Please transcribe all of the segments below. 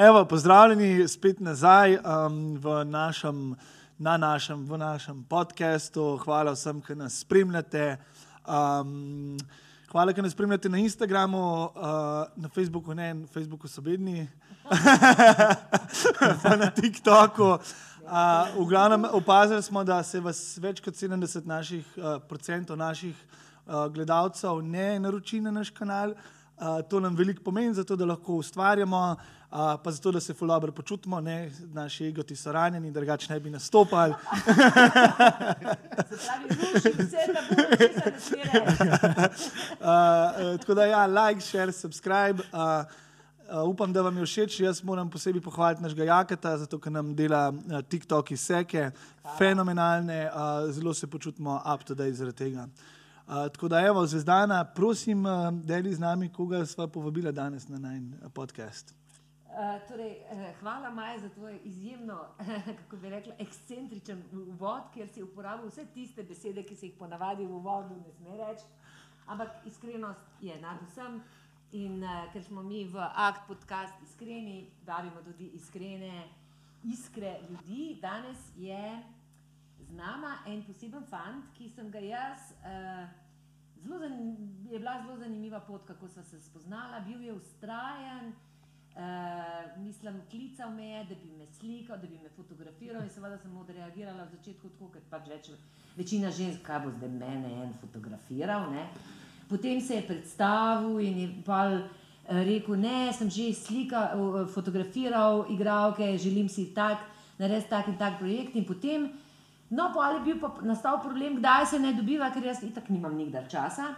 Evo, pozdravljeni spet nazaj um, v našem, na našem, v našem podkastu. Hvala vsem, ki nas spremljate. Um, hvala, ki nas spremljate na Instagramu, uh, na Facebooku, ne, na Facebooku so bedni, pa na TikToku. Uh, v glavnem opazili smo, da se vas več kot 70 naših, uh, naših uh, gledalcev ne naroči na naš kanal. Uh, to nam veliko pomeni, zato da lahko ustvarjamo, uh, pa zato da se fulabro počutimo, ne? naši egoti so ranjeni, drugače ne bi nastopali. uh, tako da, ja, like, share, subscribe. Uh, Uh, upam, da vam je všeč. Jaz moram posebej pohvaliti našega Jakata, zato ker nam dela uh, TikTok iz seke, fenomenalne, uh, zelo se počutimo up to date zaradi tega. Uh, tako da, evo, zvezdana, prosim, uh, deli z nami, koga sva povabila danes na naš podcast. Uh, torej, uh, hvala, Maja, za tvoj izjemno, kako bi rekla, ekscentričen uvod, kjer si uporabil vse tiste besede, ki se jih ponavadi v uvodu ne sme reči. Ampak iskrenost je nad vsem. In uh, ker smo mi v Akt podcast iskreni, vabimo tudi iskrene, iskre ljudi. Danes je z nami en poseben fant, ki sem ga jaz. Uh, zelo je bila zelo zanimiva pot, kako smo se spoznala. Bil je ustrajen, uh, mislim, klical me je, da bi me slikal, da bi me fotografiral. In seveda sem odreagirala v začetku tako, ker pač reče, večina žensk, kaj bo zdaj mene en fotografiral. Ne? Potem se je predstavil in je pal, eh, rekel, ne, sem že slika, fotografiral igralke, želim si tak, narediti tak in tak projekt. In potem, no, pa ali bil pa nastal problem, kdaj se ne dobiva, ker jaz itak nimam nikdar časa.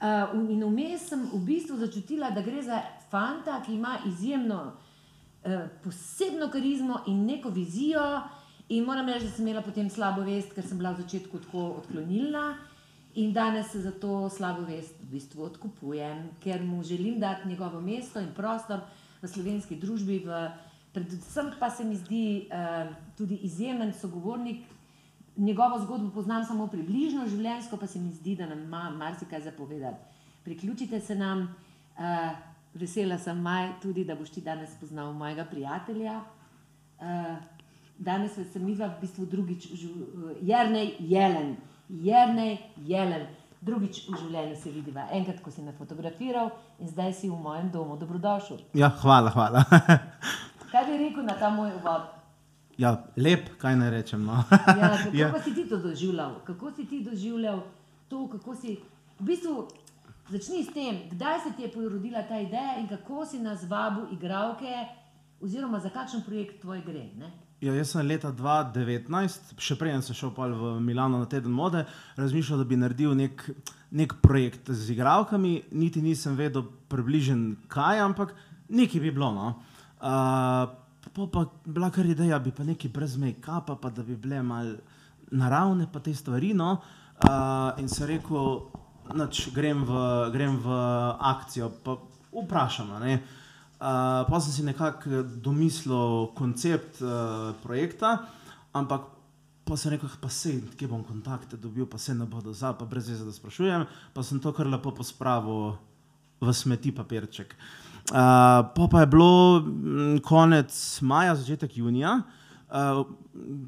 Uh, in vmes sem v bistvu začutila, da gre za fanta, ki ima izjemno uh, posebno karizmo in neko vizijo. In moram reči, da sem imela potem slabo vest, ker sem bila v začetku tako odklonilna. In danes se za to slabo vest v bistvu odkupujem, ker mu želim dati njegovo mesto in prostor v slovenski družbi. V, predvsem pa se mi zdi uh, tudi izjemen sogovornik. Njegovo zgodbo poznam samo približno, življenjsko pa se mi zdi, da nam ima marsikaj zapovedati. Priključite se nam, uh, vesela sem maj, tudi da boš ti danes spoznal mojega prijatelja. Uh, danes sem mi v bistvu drugič, uh, Jrnej Jelen. Jrnej Jelen. Drugič v življenju se vidiva, enkrat, ko si me fotografiral, in zdaj si v mojem domu. Dobrodošel. Ja, hvala, hvala. kaj bi rekel na ta moj uvod? Ja, lep, kaj naj rečem. No. ja, kako ja. si ti to doživljal? Kako si ti doživljal to, kako si. V bistvu, začni s tem, kdaj se ti je porodila ta ideja in kako si nas vabil, igralke, oziroma za kakšen projekt tvoj gre. Ne? Ja, jaz sem leta 2019, še prej sem šel v Milano na teden mode, razmišljal, da bi naredil nek, nek projekt z igravkami, niti nisem vedel približen kaj, ampak nekaj bi bilo. No. Uh, pa pa bila kar ideja, bi pa nekaj brez make-upa, pa da bi bile mal naravne, pa te stvari. No. Uh, in se rekel, noč, grem, v, grem v akcijo, pa vprašam. Uh, pa sem si nekako eh, domislil koncept uh, projekta, ampak pa sem rekel, pa se kje bom kontakte dobil, pa se ne bodo za, pa brez veze, da sprašujem, pa sem to kar lepo pospravil v smeti papirček. Uh, pa, pa je bilo mm, konec maja, začetek junija, uh,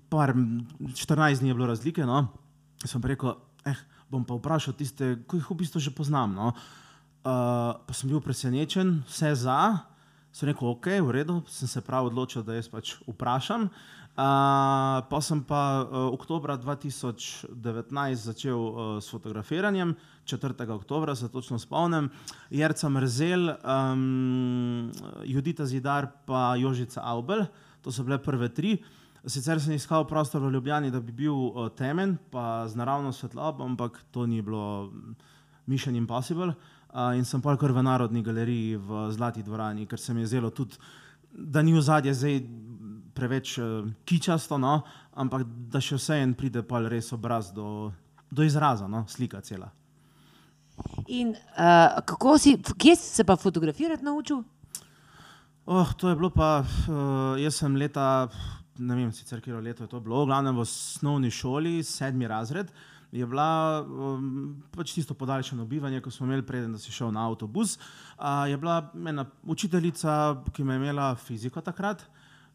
par, 14 dni je bilo razlike. No? Sem rekel, eh, bom pa vprašal tiste, ki jih v bistvu že poznam. No? Uh, pa sem bil presenečen, vse za. Sem rekel, ok, v redu, sem se prav odločil, da jaz pač vprašam. Uh, pa sem pa uh, oktober 2019 začel uh, s fotografiranjem, 4. oktober se točno spomnim, Jerca Mrzel, um, Judita Zidar in Jožica Aubel, to so bile prve tri. Sicer sem iskal prostor v Ljubljani, da bi bil uh, temen, pa z naravno svetlobo, ampak to ni bilo mission impossible. Uh, in sem pa kar v Narodni galeriji v Zlati dvorani, ker se mi je zdelo tudi, da ni v zadje zdaj preveč uh, kičasto, no, ampak da še vse en pride pa res obraz do, do izraza, no, slika cela. In uh, kako si, kje si se pa fotografirati naučil? Oh, to je bilo pa, uh, jaz sem leta, ne vem sicer, kje je to bilo, v glavnem v osnovni šoli, sedmi razred. je bila um, pač tisto podaljšano bivanje, ko smo imeli preden, da si šel na avtobus. Uh, je bila ena učiteljica, ki me je imela fiziko takrat.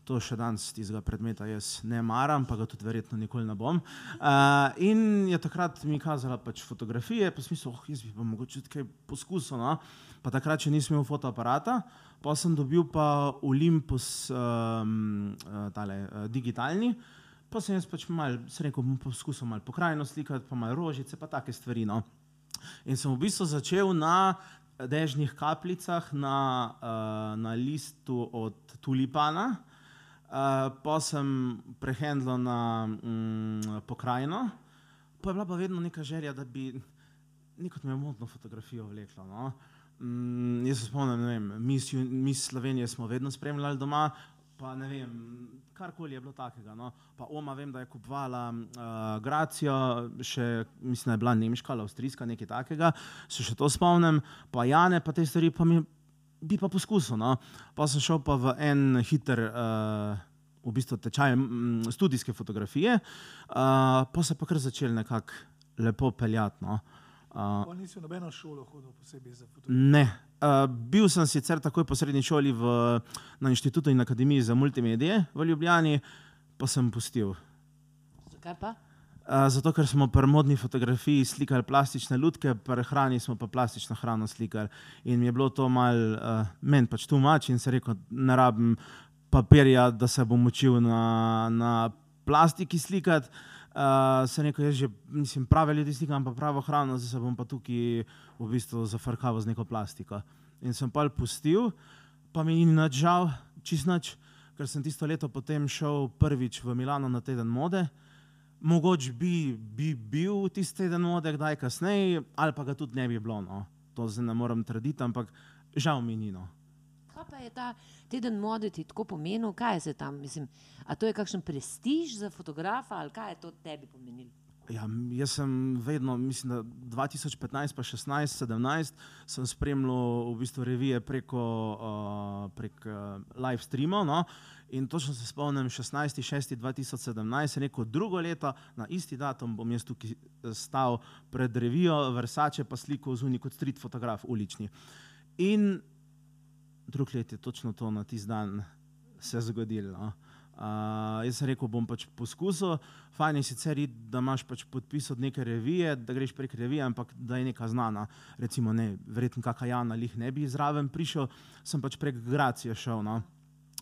To še danes tistega predmeta jaz ne maram, pa ga tudi verjetno nikoli ne bom. Uh, in je takrat mi kazala pač fotografije, pa smisel, oh, jaz bi pa mogoče kaj poskusil. No? Pa takrat, če nisem imel fotoaparata, pa sem dobil pa Olympus um, tale, uh, digitalni. Pa sem jaz pač mal, se rekel, bom poskusil malo pokrajino slikati, pa malo rožice, pa take stvari. No. In sem v bistvu začel na dežnih kapljicah, na, uh, na listu od tulipana, uh, pa sem prehendlo na um, pokrajino, pa je bila pa vedno neka želja, da bi neko modno fotografijo vleklo. No. Um, jaz se spomnim, ne vem, mi Slovenije smo vedno spremljali doma, pa ne vem, karkoli je bilo takega. No. Pa oma vem, da je kupovala uh, Gracijo, še mislim, da je bila nemška ali avstrijska, nekaj takega, se še to spomnim, pa Jane, pa te stvari, pa mi bi pa poskusil. No. Pa sem šel pa v en hiter. Uh, V bistvu tečaj študijske fotografije, uh, pa se pa kar začel nekako lepo peljati. No. Uh, Nisi v nobeno šolo hodil posebej za fotografijo? Ne. Uh, bil sem sicer takoj po srednji šoli v, na inštitutu in akademiji za multimedije v Ljubljani, pa sem pustil. Zakaj pa? Uh, zato, ker smo pri modni fotografiji slikali plastične lutke, pri hrani smo pa plastično hrano slikali. In mi je bilo to mal, uh, meni pač tu mač in se rekel, ne rabim papirja, da se bom učil na, na plastiki slikati. Uh, se neko jaz že, mislim, prave ljudi slikam, pa pravo hrano, zdaj se bom pa tukaj v bistvu zafrkaval z neko plastiko. In sem pa pustil, pa mi ni nič žal, čist nič, ker sem tisto leto potem šel prvič v Milano na teden mode. Mogoče bi, bi bil tisti teden mode, kdaj kasneje, ali pa ga tudi ne bi bilo. No. To zdaj ne morem trditi, ampak žal mi ni. No. Kaj pa je ta teden mode ti tako pomenil, kaj je se tam, mislim, a to je kakšen prestiž za fotografa ali kaj je to tebi pomenilo? Ja, jaz sem vedno, mislim, da 2015, pa 16, 17, sem spremljal v bistvu revije preko uh, prek, uh, live streamov. No? In točno se spomnim, 16. 6. 2017, neko drugo leto, na isti datum bom jaz tukaj stal pred revijo, Versace pa sliko zunaj kot street fotograf, ulični. In drug let je točno to na tisti dan se zgodilo. No? Uh, jaz sem rekel, bom pač poskusil. Fajn je sicer, da imaš pač podpis od neke revije, da greš prek revije, ampak da je neka znana. Recimo, ne, verjetno kakšna Jana ali ne bi zraven prišel, sem pač prek Gracije šel. No?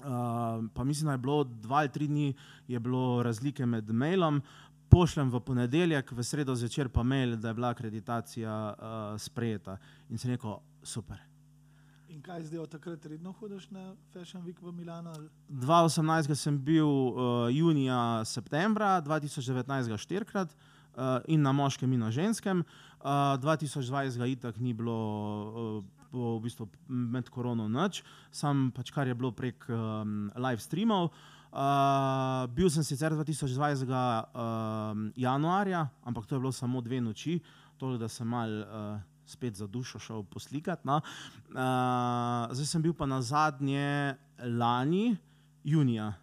Uh, pa mislim, da je bilo dva ali tri dni razlike med mailom. Pošljem v ponedeljek, v sredo zvečer pa mail, da je bila akreditacija uh, sprejeta. In sem rekel, super. In kaj zdaj od takrat redno hodiš na Fashion Week v Milano? 2018 sem bil uh, junija, septembra, 2019 štirikrat uh, in na moškem in na ženskem. Uh, 2020 ga itak ni bilo uh, v bistvu med korono noč, sam pač kar je bilo prek um, live streamov. Uh, bil sem sicer 2020 uh, januarja, ampak to je bilo samo dve noči, toliko da sem mal. Uh, spet za dušo šel poslikati. No. Uh, zdaj sem bil pa na zadnje lani, junija.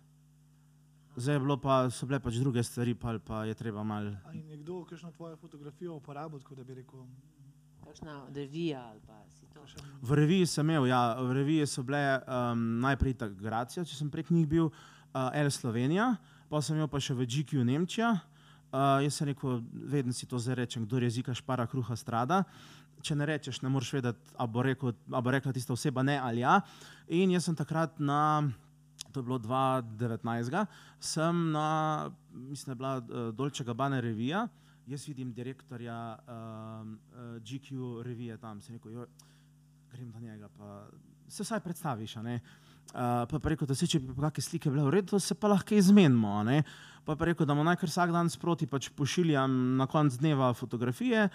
Zdaj pa, so bile pač druge stvari, pa, pa je treba malo. Ali je nekdo kakšno tvojo fotografijo uporabil, tako da bi rekel? Kakšna revija ali pa si? V reviji sem imel, ja, v reviji so bile um, najprej ta Gracija, če sem prek njih bil, uh, El Slovenija, pa sem imel pa še v GQ Nemčija. Uh, jaz sem rekel, vedno si to zdaj rečem, kdo jezika špara, kruha strada. Če ne rečeš, ne moreš vedeti, ali bo, rekel, ali bo rekla tista oseba ne ali ja. In jaz sem takrat na, to je bilo 2019, sem na, mislim, da je bila uh, Dolce Gabbana revija, jaz vidim direktorja uh, uh, GQ revije tam, sem rekel, joj, grem do njega, pa se vsaj predstaviš. Uh, pa pa rekel, da se če bi kakšne slike bile v redu, se pa lahko izmenimo pa je rekel, da mu naj kar vsak dan sproti pač pošiljam na konec dneva fotografije,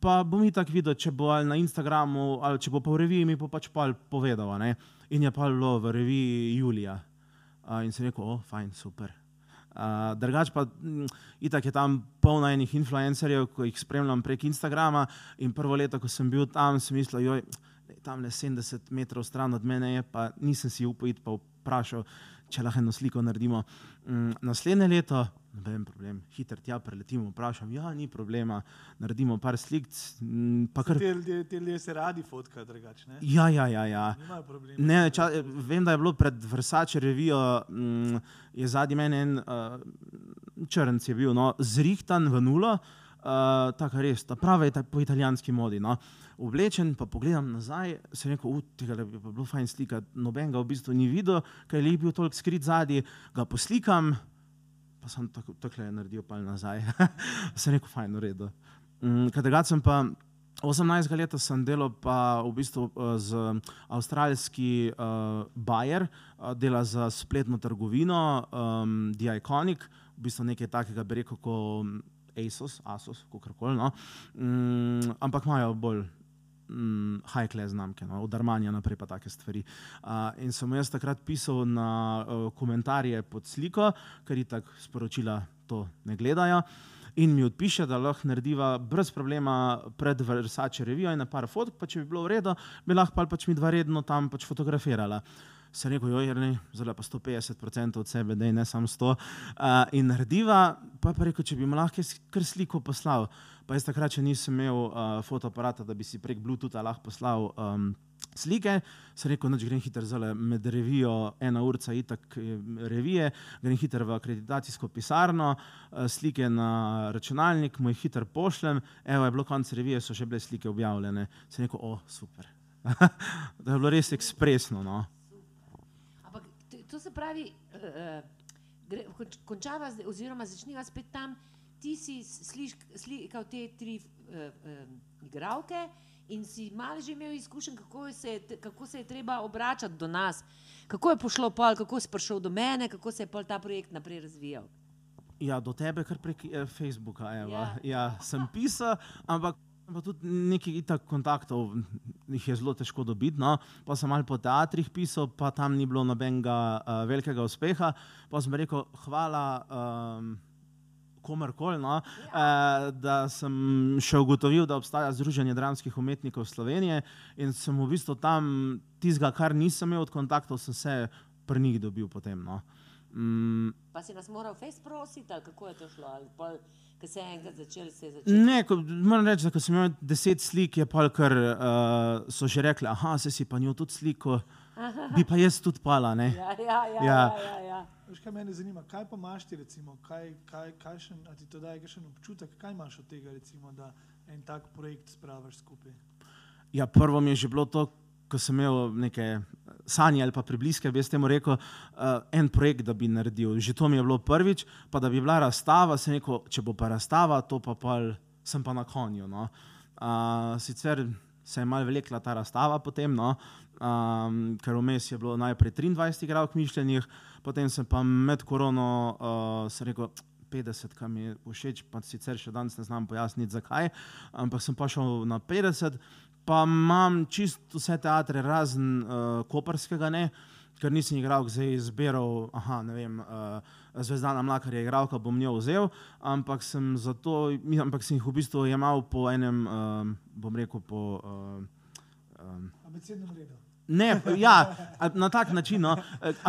pa bom mi tako videl, če bo ali na Instagramu ali če bo pa v reviji mi bo pač pa povedal. Ne? In je pa bilo v reviji Julija. Uh, in sem rekel, o, oh, fajn, super. Uh, drugač pa, mm, itak je tam polno enih influencerjev, ko jih spremljam prek Instagrama. In prvo leto, ko sem bil tam, sem mislil, joj, tam le 70 metrov stran od mene je, pa nisem si upal iti pa vprašal, če lahko eno sliko naredimo. Mm, naslednje leto, noben problem, hitro tja preletimo, vprašam, ja, ni problema, naredimo par slik, kar. Te ljudje, te ljudje se radi fotkajo drugače? Ja, ja, ja. ja. Ne, ča, vem, da je bilo pred Versace revijo, mm, je zadnji meni en uh, črnc je bil, no, zrihtan v nulo, uh, tako res, ta pravi ta, po italijanski modi. No. Oblečen, pa pogledam nazaj, se rekel, uh, tega bi pa bilo fajn slikati, noben ga v bistvu ni videl, ker je bil toliko skrit zadnji, ga poslikam, pa sem tako, le naredil pa nazaj. sem rekel, fajn, v redu. Mm, Kadar sem pa 18 let sem delal pa v bistvu uh, z avstralski uh, Bayer, dela za spletno trgovino, um, The Iconic, v bistvu nekaj takega, bi rekel, kot Asos, Asos, kakorkoli. No. Um, ampak imajo bolj um, high-class znamke, no, od Armanja naprej pa take stvari. Uh, in sem jaz takrat pisal na uh, komentarje pod sliko, ker je tako sporočila to ne gledajo. In mi odpiše, da lahko narediva brez problema pred Versace revijo in na par fotk, pa če bi bilo v redu, bi lahko pa pač mi dva redno tam pač fotografirala. Se rekel, jo, ne, zelo pa 150% od sebe, da je ne samo 100. Uh, in narediva, pa je pa rekel, če bi mi lahko kar sliko poslal. Pa jaz takrat, če nisem imel uh, fotoaparata, da bi si prek Bluetootha lahko poslal um, slike, sem rekel, noč grem hitro zale med revijo, ena urca itak eh, revije, grem hitro v akreditacijsko pisarno, uh, slike na računalnik, jih hitro pošljem, evo je bilo konc revije, so že bile slike objavljene. Sem rekel, o, super. da je bilo res ekspresno. No. Ampak to, se pravi, uh, končava, oziroma začniva spet tam. Ti si sliš, slikal te tri uh, uh, igralke in si malo že imel izkušenj, kako se, je kako se je treba obračati do nas. Kako je pošlo pol, kako si prišel do mene, kako se je pol ta projekt naprej razvijal. Ja, do tebe kar prek eh, Facebooka. Eva. Ja. Ja. Ja, sem pisal, ampak pa tudi nekaj itak kontaktov jih je zelo težko dobiti. No. Pa sem malo po teatrih pisal, pa tam ni bilo nobenega uh, velikega uspeha. Pa sem rekel, hvala. Um, Komarkoli, no, eh, da sem še ugotovil, da obstaja Združenje dramskih umetnikov Slovenije in sem v bistvu tam tistega, kar nisem imel od kontaktov, sem se pri njih dobil potem. No. Mm, Pa si nas moral face prositi, kako je to šlo, pol, ko se je enkrat začel, se je začel. Ne, ko, moram reči, da ko sem imel deset slik, je pa kar uh, so že rekli, aha, se si pa njo tudi sliko, bi pa jaz tudi pala. Ne? Ja, ja, ja. Ja. ja, ja, ja. Veš, kaj mene zanima, kaj pa imaš ti, recimo, kaj, kaj, kaj še, a ti to daje kakšen občutek, kaj imaš od tega, recimo, da en tak projekt spraviš skupaj? Ja, prvo mi je že bilo to, ko sem imel neke sanje ali pa približke, bi jaz temu rekel, uh, en projekt, da bi naredil. Že to mi je bilo prvič, pa da bi bila razstava, sem rekel, če bo pa razstava, to pa pol, sem pa na konju. No. Uh, sicer se je malo vlekla ta razstava potem, no, um, ker vmes je bilo najprej 23 igralk mišljenih, potem sem pa med korono uh, rekel, 50, kar mi je všeč, pa sicer še danes ne znam pojasniti, zakaj, ampak sem pa šel na 50, pa imam čist vse teatre, razen uh, koperskega, ne, ker nisem igral, zdaj izbiral, aha, ne vem, uh, Zvezdana Mlakar je igralka, bom njo vzel, ampak sem, zato, ampak sem jih v bistvu jemal po enem, um, bom rekel, po. Uh, um, Abecednem redu. Ne, ja, na tak način. No,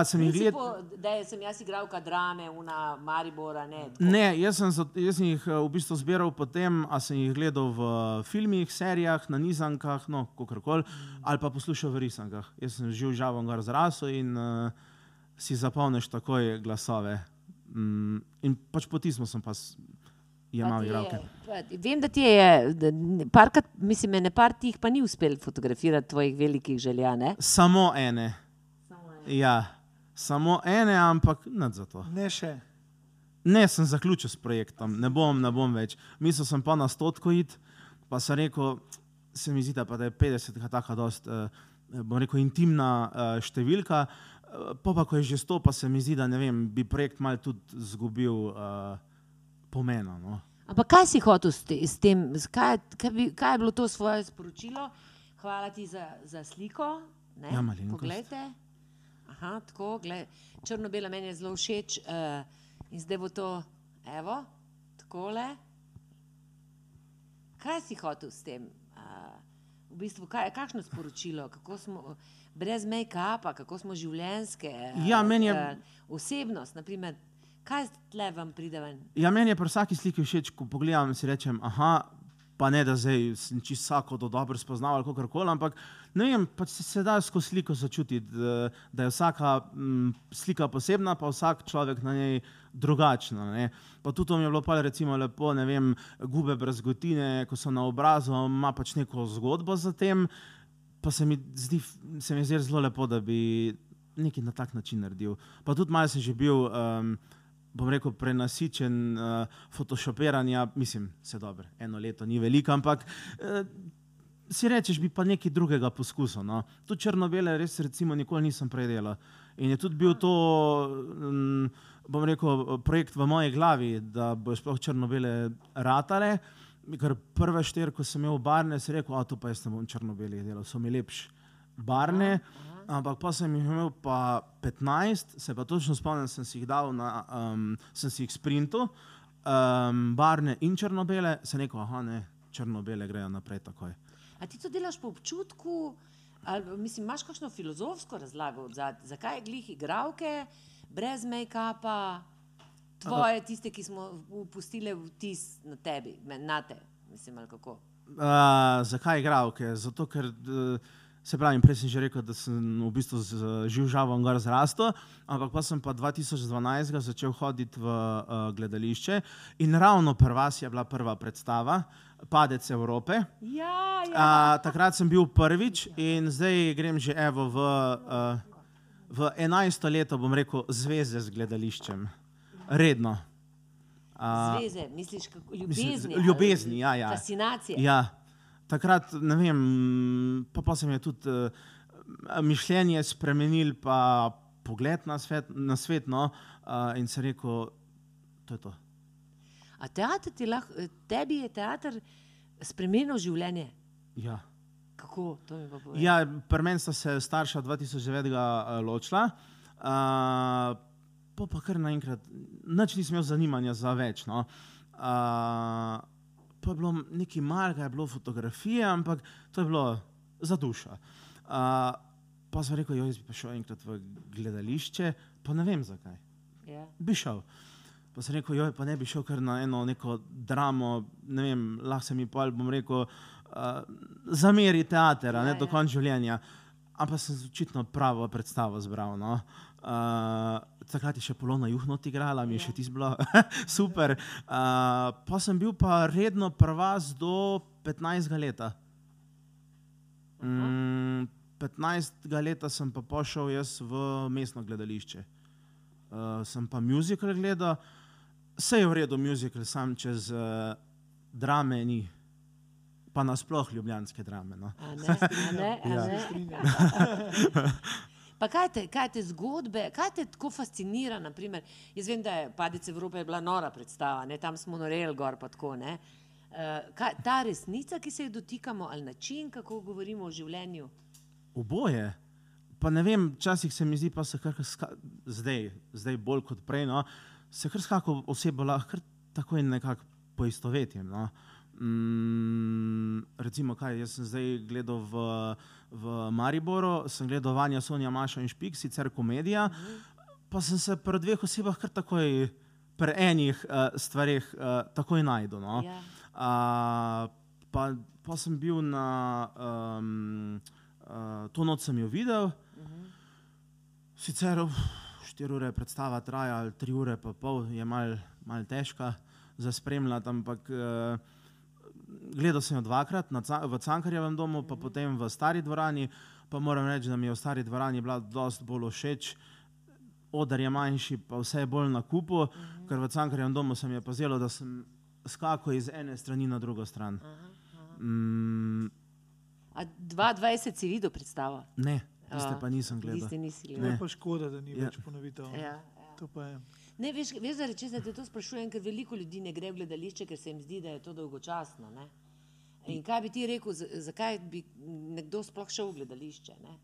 sem gledal. po, da sem jaz igralka drame, una Maribora, ne. tako. Ne, jaz sem, jaz sem jih eh, v bistvu zbiral potem, a sem jih gledal v filmih, serijah, na nizankah, no, kakorkoli, ali pa poslušal v risankah. Jaz sem živ žavom gar zrasel in uh, si zapolniš takoj glasove. Mm, in pač po tismu sem pa je- igralke. pa Vem, da ti je, da ne- parkrat, mislim, ene par tih pa ni uspel fotografirati tvojih velikih želja, ne? Samo ene. Ja, samo ene, ampak nad za to. Ne še. Ne, sem zaključil s projektom, ne bom, ne bom več. Mislil sem pa na stotko iti, pa sem rekel, se mi zdi, da, pa, da je 50 tako dost, uh, bom rekel, intimna uh, številka. Uh, pa, pa ko je že 100, pa se mi zdi, da ne vem, bi projekt mal tudi izgubil uh, pomena. No. Ampak kaj si hotel s, te, s tem, kaj, kaj, bi, kaj je bilo to svoje sporočilo? Hvala ti za, za sliko. Ne? Ja. Poglejte. Aha, tako, gled, črno-bela meni je zelo všeč uh, in zdaj bo to, evo, takole. Kaj si hotel s tem? Uh, v bistvu, kaj, kakšno sporočilo, kako smo brez make-upa, kako smo življenske. Ja, meni je- eh, osebnost, naprimer, kaj tle vam pride ven? Ja, meni je pri vsaki sliki všeč, ko pogledam in si rečem, aha, pa ne da zdaj sem čisto vsako do dobro spoznal ali kako koli, ampak ne vem, pač se, se da skozi sliko začutiti, da, da je vsaka m, slika posebna, pa vsak človek na njej drugačna. Ne. Pa tudi to mi je bilo pa recimo lepo, ne vem, gube brazgotine, ko so na obrazu, ima pač neko zgodbo za tem, pa se mi zdi, se mi zdi zelo lepo, da bi nekaj na tak način naredil. Pa tudi malo sem že bil. Um, bom rekel, prenasičen uh, photoshopiranja, mislim, se dobro, eno leto ni veliko, ampak uh, si rečeš, bi pa nekaj drugega poskusil. No. Tu črno-bele res recimo nikoli nisem prej delal. In je tudi bil to, um, bom rekel, projekt v moji glavi, da bo sploh črno-bele ratale. Ker prve štiri, ko sem imel barne, si rekel, da to pa jaz ne bom črno-bele delal, so mi lepši barne. Ampak pa sem jih imel pa 15, se pa točno spomnim, sem si jih dal na, um, sem si jih sprintal, um, barne in črno-bele, sem rekel, aha, ne, črno-bele grejo naprej takoj. A ti to delaš po občutku, ali mislim, imaš kakšno filozofsko razlago odzad, zakaj glih igravke, brez make-upa, tvoje, tiste, ki smo pustile vtis na tebi, na te, mislim, ali kako. Uh, zakaj igralke? Zato, ker uh, se pravi, prej sem že rekel, da sem v bistvu z živžavom gor zrastel, ampak pa sem pa 2012 začel hoditi v uh, gledališče in ravno prva je bila prva predstava, Padec Evrope. Ja, ja. Uh, takrat sem bil prvič in zdaj grem že evo v, uh, v 11. leto, bom rekel, zveze z gledališčem. Redno. Uh, Zveze, misliš, kako mislim, ljubezni. z- ljubezni, ja, ja. Fascinacije. Ja, takrat, ne vem, pa, pa se mi je tudi uh, mišljenje spremenil, pa pogled na svet, na svet no, uh, in se rekel, to je to. A teater ti lahko, tebi je teater spremenil življenje? Ja. Kako, to mi pa povej. Ja, pri meni sta se starša 2009 uh, ločila, uh, pa pa kar naenkrat, nič nisem imel zanimanja za več. No. Uh, pa je bilo nekaj malega, je bilo fotografije, ampak to je bilo za dušo. Uh, pa sem rekel, jaz bi šel enkrat v gledališče, pa ne vem zakaj. Ja. Bi šel. Pa sem rekel, joj, pa ne bi šel kar na eno neko dramo, ne vem, lahko se mi pa, bom rekel, uh, zameri teater, a ne Ja, do ja. konca življenja. Ampak sem očitno pravo predstavo zbral. No. Uh, takrat je še Polona Juhnot igrala, mi je Ja. še tisto bilo super. Uh, pa sem bil pa redno prvas do 15 leta. Mm, 15 leta sem pa pošel jaz v mestno gledališče. Uh, sem pa muzikal gledal, vse je v redu, muzikal, sam čez uh, drame ni, pa nasploh ljubljanske drame. No. A ne, a ne, a Ja. Pa kaj te, kaj te zgodbe, kaj te tako fascinira? Naprimer, jaz vem, da je Padec Evrope je bila nora predstava, ne? tam smo noreli gor pa tako. Ne? Uh, kaj, ta resnica, ki se jo dotikamo, ali način, kako govorimo o življenju. Oboje. Pa ne vem, včasih se mi zdi, pa se kar zdaj, zdaj bolj kot prej, no, se kar s kako osebo lahko kar tako in nekako poistovetim. No. Mm, recimo, kaj jaz sem zdaj gledal v, v Mariboru, sem gledal Vanja, Sonja, Maša in Špik, sicer komedija, pa sem se pri dveh osebah kar takoj, pri enih uh, stvareh, uh, takoj najdel. No. Ja. Uh, pa, pa sem bil na, um, uh, to noč sem jo videl, sicer uf, štiri ure predstava traja, ali tri ure pa pol je mal, mal težka za spremljati, ampak uh, gledal sem jo dvakrat na, v Cankarjevem domu, pa potem v stari dvorani, pa moram reči, da mi je v stari dvorani bila dosti bolj všeč. Odar je manjši, pa vse je bolj na kupu, uh -huh. ker v Cankarjevem domu se mi je pa zdelo, da sem skakal iz ene strani na drugo stran. Mm, A 22 si videl predstavo? ne, tiste A, pa nisem gledal. Tiste nisi gledal. je pa škoda, da ni Ja. več ponovitev. Ja, ja. To pa je. Ne, veš, veš zaradi česa te to sprašujem, ker veliko ljudi ne gre v gledališče, ker se jim zdi, da je to dolgočasno. Ne? In kaj bi ti rekel, zakaj bi nekdo sploh šel v gledališče? Ne?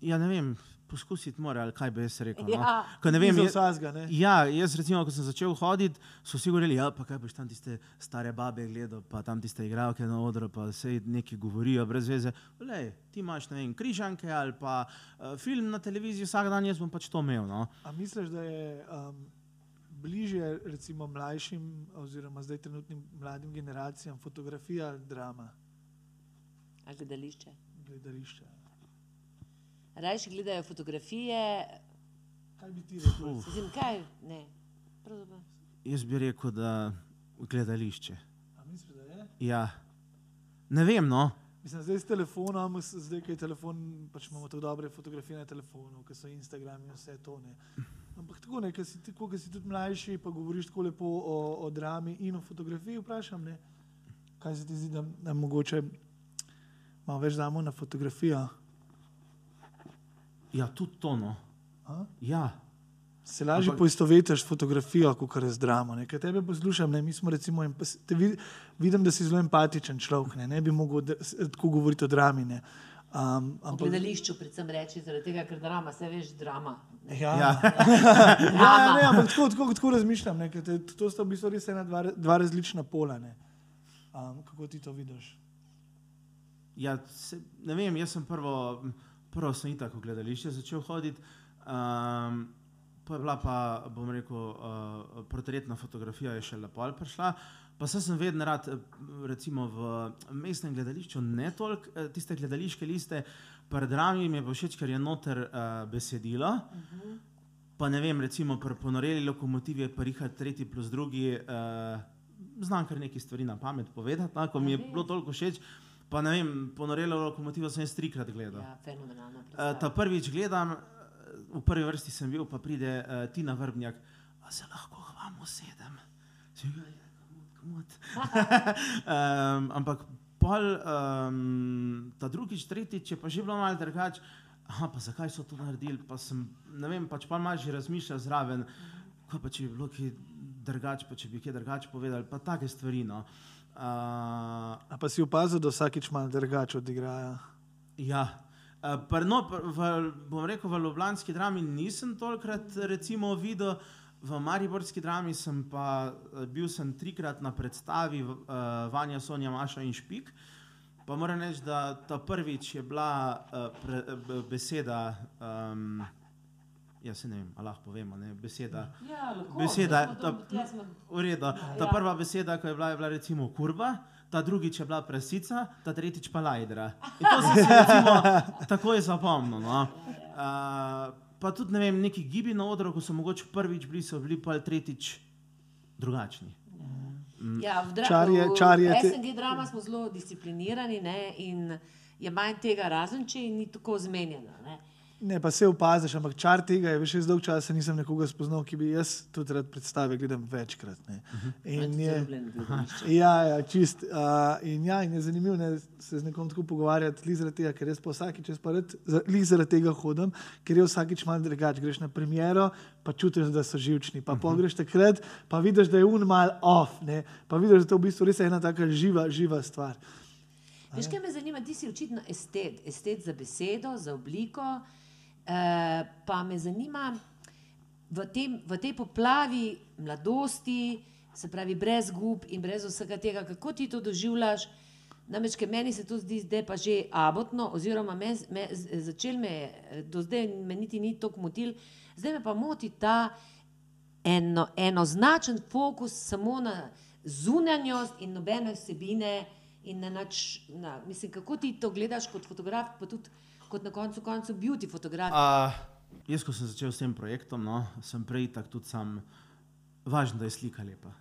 Ja, ne vem, poskusiti mora, ali kaj bi jaz rekel. No? Ja. Ko ne vem, Za je, vsakega, ne? ja, jaz recimo, ko sem začel hoditi, so vsi govorili, ja, pa kaj boš tam tiste stare babe gledal, pa tam tiste igralke na odru, pa se neki govorijo brez veze. Lej, ti imaš, ne vem, križanke ali pa uh, film na televiziji vsak dan, jaz bom pač to imel. No? A misliš, da je um, bližje recimo mlajšim oziroma zdaj trenutnim mladim generacijam fotografija ali drama, Ali gledališče. gledališče? Rajši gledajo fotografije, Kaj bi ti rekel? Mislim, kaj ne. Pravzaprav. Jaz bi rekel, da gledališče. A misliš, da je? Ja. Ne vem, no. Mislim, zdaj s telefonom, zdaj ko je telefon, pač imamo tako dobre fotografije na telefonu, ki so Instagram in vse to. Ne. Ampak tako, ne, ko si, tako, ko si tudi mlajši, pa govoriš tako lepo o, o drami in o fotografiji, vprašam, ne, kaj se ti zdi, da, da mogoče malo več damo na fotografijo. Ja, tudi to. No. A? Ja. Se lažje Ampak- poistovetiš fotografijo, kot z dramo. Ne? Ker tebe poslušam, ne? mi smo recimo, te vid- vidim, da si zelo empatičen človek, ne, ne bi mogel tako govoriti o drami. Ne? Um, V gledališču predvsem reči, zaradi tega, ker drama, se veš, drama. Ja, Ja. ja. ja, ne, ampak tako, tako, tako razmišljam. Ne, ker te, to sta v bistvu res ena dva, dva različna pola. Ne. Um, kako ti to vidiš? Ja, se, ne vem, jaz sem prvo, prvo sem itak v gledališče začel hoditi, um, pa je bila pa, bom rekel, uh, portretna fotografija je še lepo prišla. Pa saj sem vedno rad, recimo v mestnem gledališču, ne toliko eh, tiste gledališke liste, pred drami mi je pa všeč, ker je noter uh, besedilo. Pa ne vem, recimo pri ponoreli lokomotivi je pa Richard tretji plus drugi, uh, znam kar nekaj stvari na pamet povedati, no, ko mi je bilo toliko všeč. Pa ne vem, ponorelo lokomotivo sem jaz trikrat gledal. Ja, fenomenalno. Uh, ta prvič gledam, eh, v prvi vrsti sem bil, pa pride uh, Tina Vrbnjak, a se lahko k vam usedem. Um, ampak pol, um, ta drugič, tretjič je pa že bilo malo drugače. Aha, pa zakaj so to naredili? Pa sem, ne vem, pač pa malo že razmišljal zraven, kaj pa če bi bilo kaj drugače, pa če bi kaj drugače povedali, pa take stvari. No. Uh, A pa si opazil, da vsakič malo drugače odigrajo? Ja. Uh, pr, no, pr, v, bom rekel, v Ljubljanski drami nisem tolikrat recimo, videl, v Mariborski drami sem pa eh, bil sem trikrat na predstavi uh, Vanja, Sonja, Maša in Špik. Pa moram reči, da ta prvič je bila uh, pre, beseda, um, ja se ne vem, a lahko povemo, ne, beseda. Ja, lahko. Beseda, ta, v redu. Ta Ja. prva beseda, ko je bila, je bila recimo kurba, ta drugič je bila prasica, ta tretjič pa lajdra. In to si recimo takoj zapomnil. No. Uh, pa tudi ne vem, neki gibi na odru, ko so mogoče prvič bili, so bili pa tretjič drugačni. Ja, v, dra Čar je- v je SNG drama smo zelo disciplinirani ne, in je manj tega, razen če ni tako zmenjeno. Ne. Ne, pa se opaziš, ampak čar tega je, veš, jaz dolgo časa nisem nekoga spoznal, ki bi jaz tudi rad predstave gledam večkrat. Ne. In Tudi je, ja, ja, čist. Uh, in, ja, in je zanimivo ne, se z nekom tako pogovarjati, li zaradi tega, ker jaz pa vsakič, jaz pa rad, li zaradi tega hodim, ker je vsakič malo drugače. Greš na premiero, pa čutiš, da so živčni, pa pogreš takrat, pa vidiš, da je un mal off, ne, pa vidiš, da je to v bistvu res ena taka živa, živa stvar. Veš, kaj me zanima, ti si očitno estet, estet za besedo, za obliko. Uh, pa me zanima, v, tem, v tej poplavi mladosti, se pravi, brez gub in brez vsega tega, kako ti to doživljaš. Namreč, ker meni se to zdi zdaj pa že abotno, oziroma me, me, začel me je, do zdaj me niti ni tako motil, zdaj me pa moti ta eno, enoznačen fokus samo na zunanjost in nobene vsebine. In na nač, na, mislim, kako ti to gledaš kot fotograf, pa tudi kot na koncu koncev beauty fotograf. Uh, jaz, ko sem začel s tem projektom, no, sem prej tako tudi sam, važno, da je slika lepa.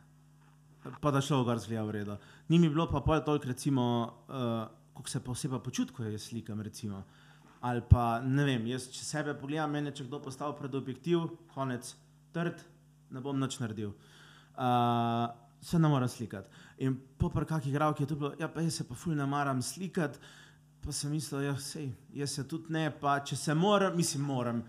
Pa da šlo gor zgleda v redu. Ni mi bilo pa pol toliko, recimo, uh, kako se pa oseba počuti, ko slikam. Recimo. Ali pa ne vem, jaz če sebe pogledam, meni je če kdo postavil pred objektiv, konec, trd, ne bom nič naredil. Uh, se ne morem slikati. In po par kakih igravkih je to bilo, ja, pa jaz se pa ful ne maram slikati. Pa sem mislil, ja, sej, jaz se tudi ne, pa če se moram, mislim, moram.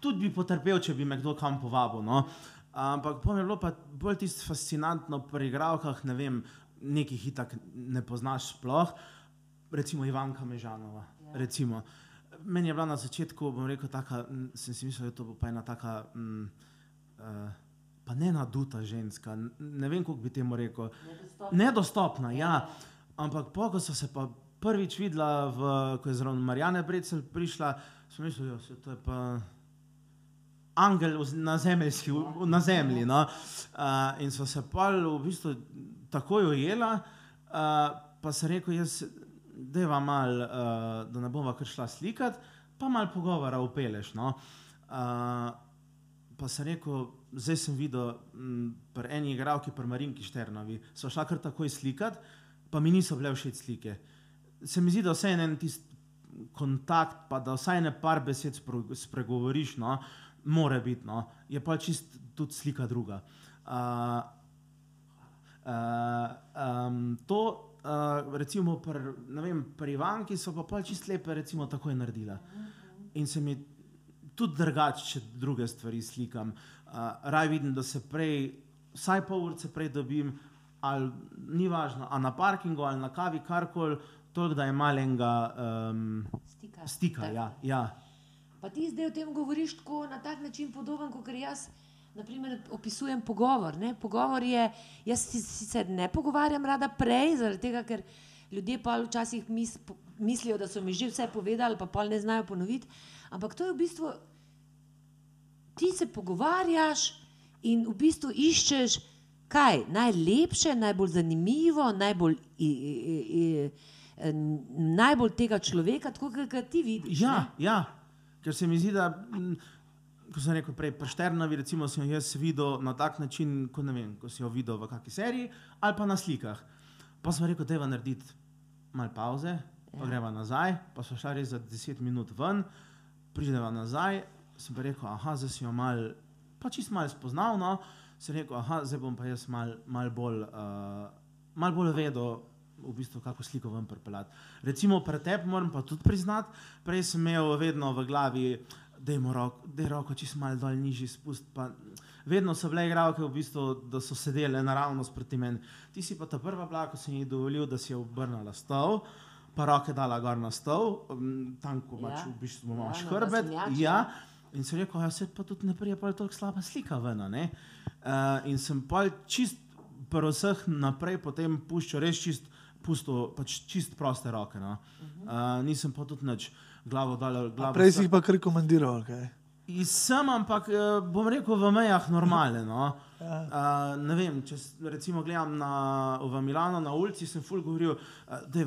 Tudi bi potrpel, če bi me kdo kam povabil. No? Ampak pa mi je bilo pa bolj tisto fascinantno pri igravkah, ne vem, nekih itak ne poznaš sploh, recimo Ivanka Mežanova. Recimo. meni je bila na začetku, bom rekel, taka, sem si mislil, da to bo pa ena taka, m, uh, pa ne naduta ženska, ne vem, kako bi temu rekel. Nedostopna, ja. Ampak po, ko so se pa prvič videla, v, ko je zraven Marijane Brecel prišla, sem mislil, da to je pa angel na, zemeljski, na zemlji. No? Uh, in so se pa v bistvu takoj ujela, uh, pa sem rekel, jaz, deva mal, uh, da ne bova kar šla slikat, pa mal pogovora upeleš. No? Uh, pa sem rekel, zdaj sem videl m, pri eni igralki, pri Marinki Šternovi, so šla kar takoj slikat, pa mi niso bile všeč slike. Se mi zdi, da vse en tisti kontakt, pa da vsaj ne par besed spregovoriš, no, more biti, no, je pa čist tudi slika druga. Uh, uh, um, to, uh, recimo, pri, pri Ivanki so pa pol čist lepe, recimo, takoj naredila. In se mi tudi drugače, če druge stvari slikam. Uh, raj vidim, da se prej, vsaj pol ure prej dobim, ali ni važno, a na parkingu ali na kavi, karkoli, toliko, da je malenga um, Stika. stika. Tako. Ja, ja. Pa ti zdaj o tem govoriš tako na tak način podoben, kot jaz. Naprimer, opisujem pogovor. Ne? Pogovor je, jaz se sicer ne pogovarjam rada prej, zaradi tega, ker ljudje pa včasih mis, mislijo, da so mi že vse povedali, pa pol ne znajo ponoviti. Ampak to je v bistvu, ti se pogovarjaš in v bistvu iščeš, kaj najlepše, najbolj zanimivo, najbolj, i, i, i, najbolj tega človeka, tako kot ga ti vidiš. Ja, ne. ja, ker se mi zdi, da, mm, kot sem rekel prej, prešternovi, recimo, sem jo jaz videl na tak način, kot ne vem, ko si jo videl v kakšni seriji ali pa na slikah. Pa sem rekel, da je narediti malo pauze, pa Ja. greva nazaj, pa so šla res za 10 minut ven, prideva nazaj, sem pa rekel, aha, zdaj si jo mal, pa čist malo spoznal, no, sem rekel, aha, zdaj bom pa jaz mal, mal bolj, uh, mal bolj vedel, v bistvu, kako sliko ven pripeljati. Recimo pri tebi moram pa tudi priznati, prej sem imel vedno v glavi, da je roko, da je roko čist malo dol nižji spust. Pa, vedno so bile igralke, v bistvu, da so sedele naravnost proti meni. Ti si pa ta prva bila, ko sem ji dovolil, da si je obrnila stol. Pa roke dala gor na stol, tam, ko imaš Ja. v bistvu Ja, no, hrbet. Ja, ja. in sem rekel, da se pa tudi ne prije, pa je tako slaba slika ven. Uh, in sem pa čist pri vseh naprej potem puščal res čist, pusto, pač čist proste roke. No. Uh, nisem pa tudi nič glavo dal. Glavo Prej si jih pa kar komandiral. Okay. Sem, ampak eh, bom rekel v mejah normale. No. Uh, ne vem, če recimo gledam na, v Milano na ulici, sem ful govoril, da je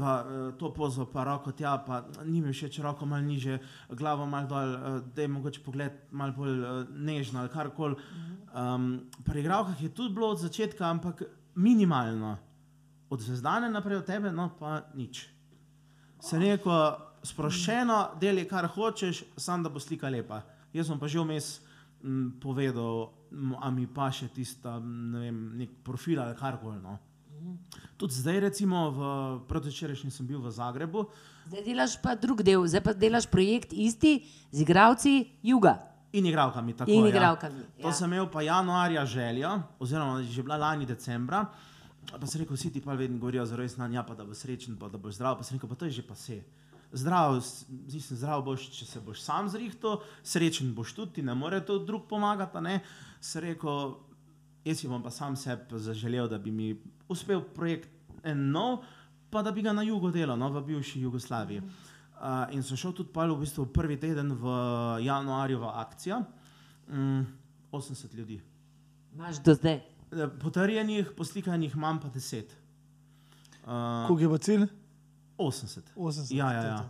to pozo, pa roko tja, pa ni mi všeč roko malo niže, glavo malo dol, da je mogoče pogled malo bolj uh, nežno ali karkoli. Um, pri igravkah je tudi bilo od začetka, ampak minimalno. Od zvezdane naprej od tebe, no pa nič. Se neko sproščeno, deli kar hočeš, samo da bo slika lepa. Jaz sem pa že vmes m, povedal, a mi pa še tista, ne vem, nek profil ali karkoli. No. Tudi zdaj, recimo, v predvčerajšnjem sem bil v Zagrebu Zdaj delaš pa drug del, zdaj pa delaš projekt isti z igravci Juga. in igralkami. Tako, In ja. igralkami, To ja. sem imel pa januarja željo, oziroma že bila lani decembra. Pa sem rekel, vsi ti pa vedno govorijo za rojstni dan, ja, pa da boš srečen, pa da boš zdrav. Pa sem rekel, pa to je že pa vse. Zdrav, mislim, zdrav boš, če se boš sam zrihtel, srečen boš tudi, ti ne more to drug pomagati. Sem rekel, jaz si bom pa sam sebi zaželel, da bi mi uspel projekt en nov, pa da bi ga na jugu delal, no, v bivši Jugoslaviji. Uh, in sem šel tudi v bistvu prvi teden v januarju v akcijo, mm, 80 ljudi. Imaš do zdaj. Eh, Potrjenih, poslikanih imam pa 10. Uh, Koliko je pa cilj? 80. 80. Ja, ja, ja.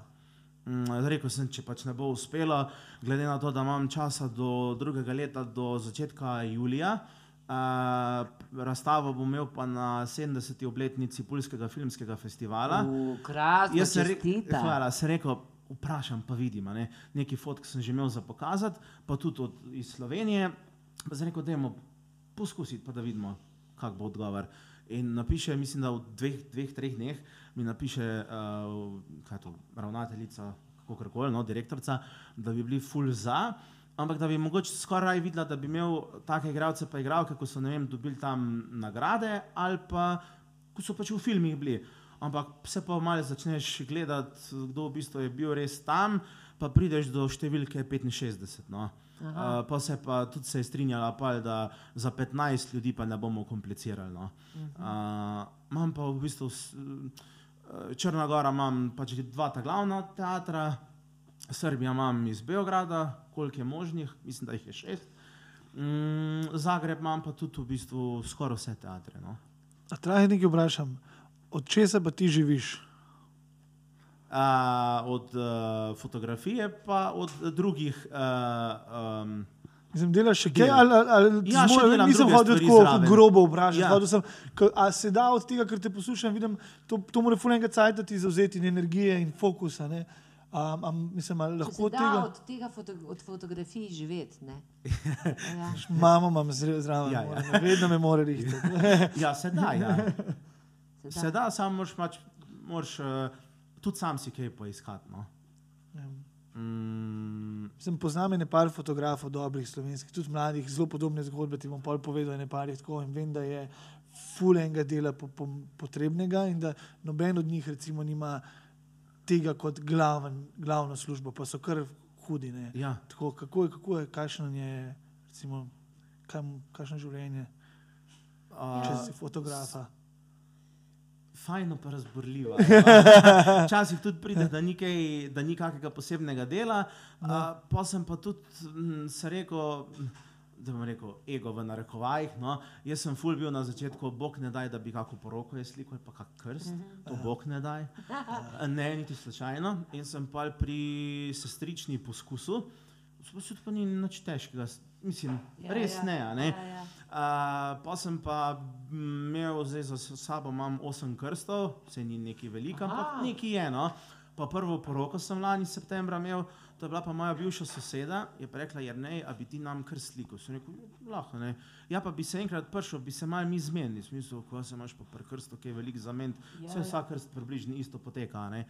Mm, Rekel sem, če pač ne bo uspelo, glede na to, da imam časa do drugega leta, do začetka julija. Uh, razstavo bom imel pa na 70. obletnici Pulskega filmskega festivala. V krasno, Jaz sem, re hvala, sem rekel, vprašam, pa vidim. a Ne? Nekaj fotk sem že imel za pokazati, pa tudi od, iz Slovenije. Pa sem rekel, da je poskusiti, pa da vidimo, kak bo odgovor. In napiše, mislim, da v dveh, dveh treh dneh mi napiše uh, to, ravnateljica, kako koli, no, direktorica, da bi bili full za. Ampak da bi mogoče skoraj videla, da bi imel take igralce, pa igralke, ko so vem, dobili tam nagrade, ali pa ko so pač v filmih bili. Ampak se pa malo začneš gledati, kdo v bistvu je bil res tam, pa prideš do številke 65. No. Uh, pa se pa tudi se je strinjala, pa, da za 15 ljudi pa ne bomo komplicirali. No. Uh, imam pa v bistvu eh, Črna Gora, imam pač dva ta glavna teatra, Srbija imam iz Beograda, koliko je možnih, mislim, da jih je šest. Mm, Zagreb imam pa tudi v bistvu skoraj vse teatre. No. A traje nekaj vprašam, od česa pa ti živiš? Uh, od uh, fotografije, pa od drugih. Uh, um, Mislim, delaš še kaj, ali, ali, ali Ja, še zmore- delam nisem hodil tako zraven. grobo vprašati. Ja. Sem, k, a se da od tega, ker te poslušam, vidim, to, to mora fulenga cajta ti zauzeti in energije in fokusa. Ne? Um, um, mislim, lahko da tega. od tega foto, od fotografij živeti. ne. Ja. Mamo imam zraven, Ja, ja, vedno me more rihtati. ja, se da. Ja. Se da. Se da, samo moraš, pač, moraš uh, tudi sam si kaj poiskati. No. Ja. Mm, Sem poznam ene par fotografov, dobrih slovenskih, tudi mladih, zelo podobne zgodbe. Ti bom pol povedal, jih tako in vem, da je fulenga dela po, po, potrebnega in da noben od njih recimo nima tega kot glaven, glavno službo, pa so kar hudi. Ne. ja. Tako, kako je, kako je, kakšno je, recimo, kakšno življenje, če Uh, si fotografa. Fajno pa razborljivo. ja. Včasih tudi pride, da ni, kaj, da ni kakega posebnega dela, no. pa sem pa tudi mm, se rekel. Da bom rekel, ego v narekovajih. No. Jaz sem ful bil na začetku, bog ne daj, da bi kako poroko je sliko ali pa kak krst, to bog ne daj. Ne, niti slučajno. In sem pa pri sestrični poskusu, poskusil pa ni nič težkega, mislim, Ja, res ja. ne. ne. Ja, ja. Uh, pa sem pa imel zdaj za sabo imam osem krstov, se ni neki veliko, ampak Aha. neki je. No. Pa prvo poroko sem lani septembra imel, to je bila pa moja bivša soseda, je pa rekla, Jrnej, a bi ti nam kar sliko. Sem rekel, lahko ne. Ja, pa bi se enkrat prišel, bi se mal mi zmenili, v smislu, ko se imaš pa pri krstu, ki je velik za men, Ja, vse ja. vsak krst približno isto poteka. Ne.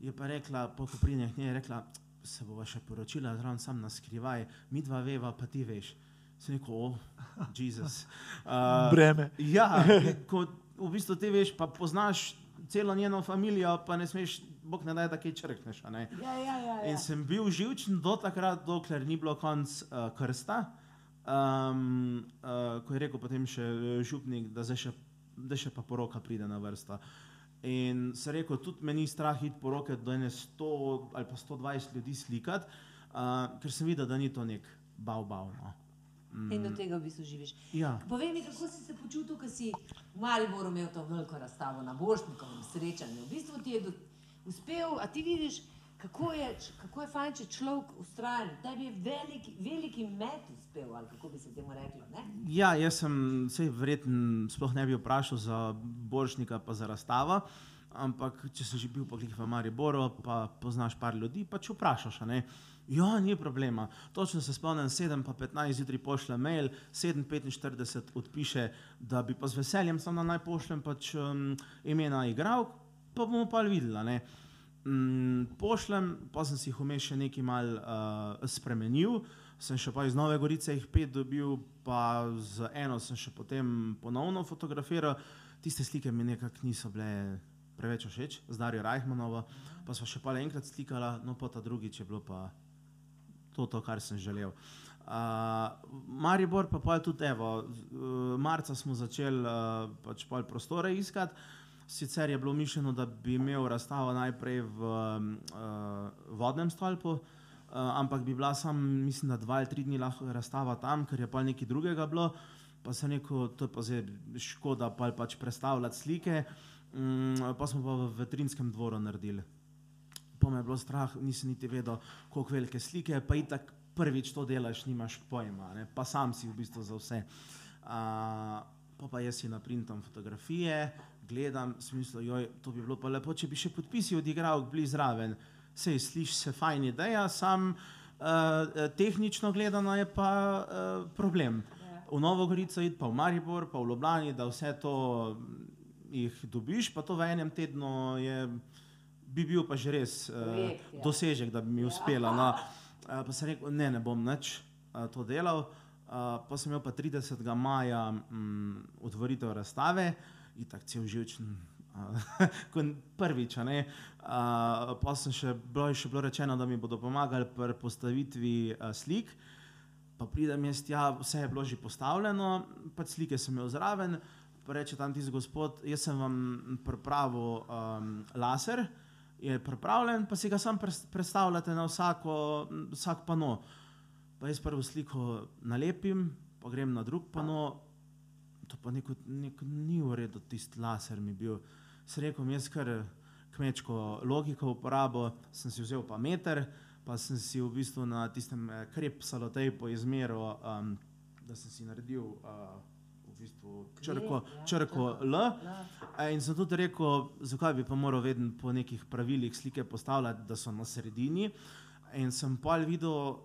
Je pa rekla, po ko pride k njej, je rekla, se bova še poročila, zraven sam na skrivaj, mi dva veva, pa ti veš. Sem rekel, o, Jezus. Uh, Breme. Ja, ko v bistvu ti veš, pa poznaš celo njeno družino, pa ne smeš, bog ne daj, da kaj črkneš. Ja, ja, ja, ja. In sem bil živčen do takrat, dokler ni bilo konc uh, krsta. Um, uh, ko je rekel potem še eh, župnik, da še, da še pa poroka pride na vrsto. In se rekel, tudi meni ni strah iti poroke do ene 100 ali pa 120 ljudi slikati, uh, ker sem videl, da ni to nek bav bav. No. In od tega v bistvu živiš. Ja. Povej mi, kako si se počutil, ko si v Mariboru imel to veliko razstavo na Božnikovem srečanju. V bistvu ti je do, uspel, a ti vidiš, kako je, kako je fajn, če človek ustraja. Tebi je veliki, veliki met uspel, ali kako bi se temu reklo. Ne? Ja, jaz sem se verjetno sploh ne bi vprašal za Boršnika, pa za razstavo. Ampak, če si že bil poglih v Mariboru, pa poznaš par ljudi, pa če vprašaš. Ja, ni problema. Točno se spomnim, 7 pa 15 zjutraj pošle mail, 7:45 odpiše, da bi pa z veseljem samo naj pošljem pač um, imena igralk, pa bomo pa videli. Mm, pošljem, pa sem si jih vmes še nekaj mal uh, spremenil, sem še pa iz Nove Gorice jih pet dobil, pa z eno sem še potem ponovno fotografiral. Tiste slike mi nekako niso bile preveč všeč, z Darijo Rajhmanovo, pa smo še pa enkrat slikala, no pa ta drugič je bilo pa to, to kar sem želel. Uh, Maribor pa pol tudi, evo, uh, marca smo začeli uh, pač pol prostore iskati. Sicer je bilo mišljeno, da bi imel razstavo najprej v uh, vodnem stolpu, uh, ampak bi bila sam, mislim, da dva ali tri dni lahko razstava tam, ker je pa nekaj drugega bilo. Pa sem rekel, to je pa zdaj škoda pa pač predstavljati slike. Um, pa smo pa v vetrinskem dvoru naredili. Pa me je bilo strah, nisem niti vedel, koliko velike slike, pa itak prvič to delaš, nimaš pojma, ne? pa sam si v bistvu za vse. Uh, pa pa jaz si naprintam fotografije, gledam, smisel, joj, to bi bilo pa lepo, če bi še podpisi odigral, bili zraven. Sej slišiš se fajn ideja, sam uh, tehnično gledano je pa uh, problem. V Novo Gorico id, pa v Maribor, pa v Ljubljani, da vse to mm, jih dobiš, pa to v enem tednu je, bi bil pa že res uh, ja. dosežek, da bi mi uspelo. No. Uh, pa sem rekel, ne, ne bom nič uh, to delal. Uh, pa sem imel pa 30. maja um, otvoritev razstave in tako cel živčen. Prvič. Uh, pa sem še bilo, je še bilo rečeno, da mi bodo pomagali pri postavitvi uh, slik. Pa pridem jaz tja, vse je bilo že postavljeno, pač slike sem imel zraven. Reče tam tisti gospod, jaz sem vam pripravil um, laser, je pripravljen, pa si ga sam predstavljate na vsako, vsak pano. Pa jaz prvo sliko nalepim, pa grem na drug pano, to pa neko, neko ni v redu, tisti laser mi bil. Se rekel, jaz kar kmečko logiko uporabo, sem si vzel pa meter, pa sem si v bistvu na tistem eh, krep salotejpu izmeril, um, da sem si naredil uh, v bistvu črko, ja, črko. L. Ja. In sem tudi rekel, zakaj bi pa moral vedno po nekih pravilih slike postavljati, da so na sredini. In sem pa videl,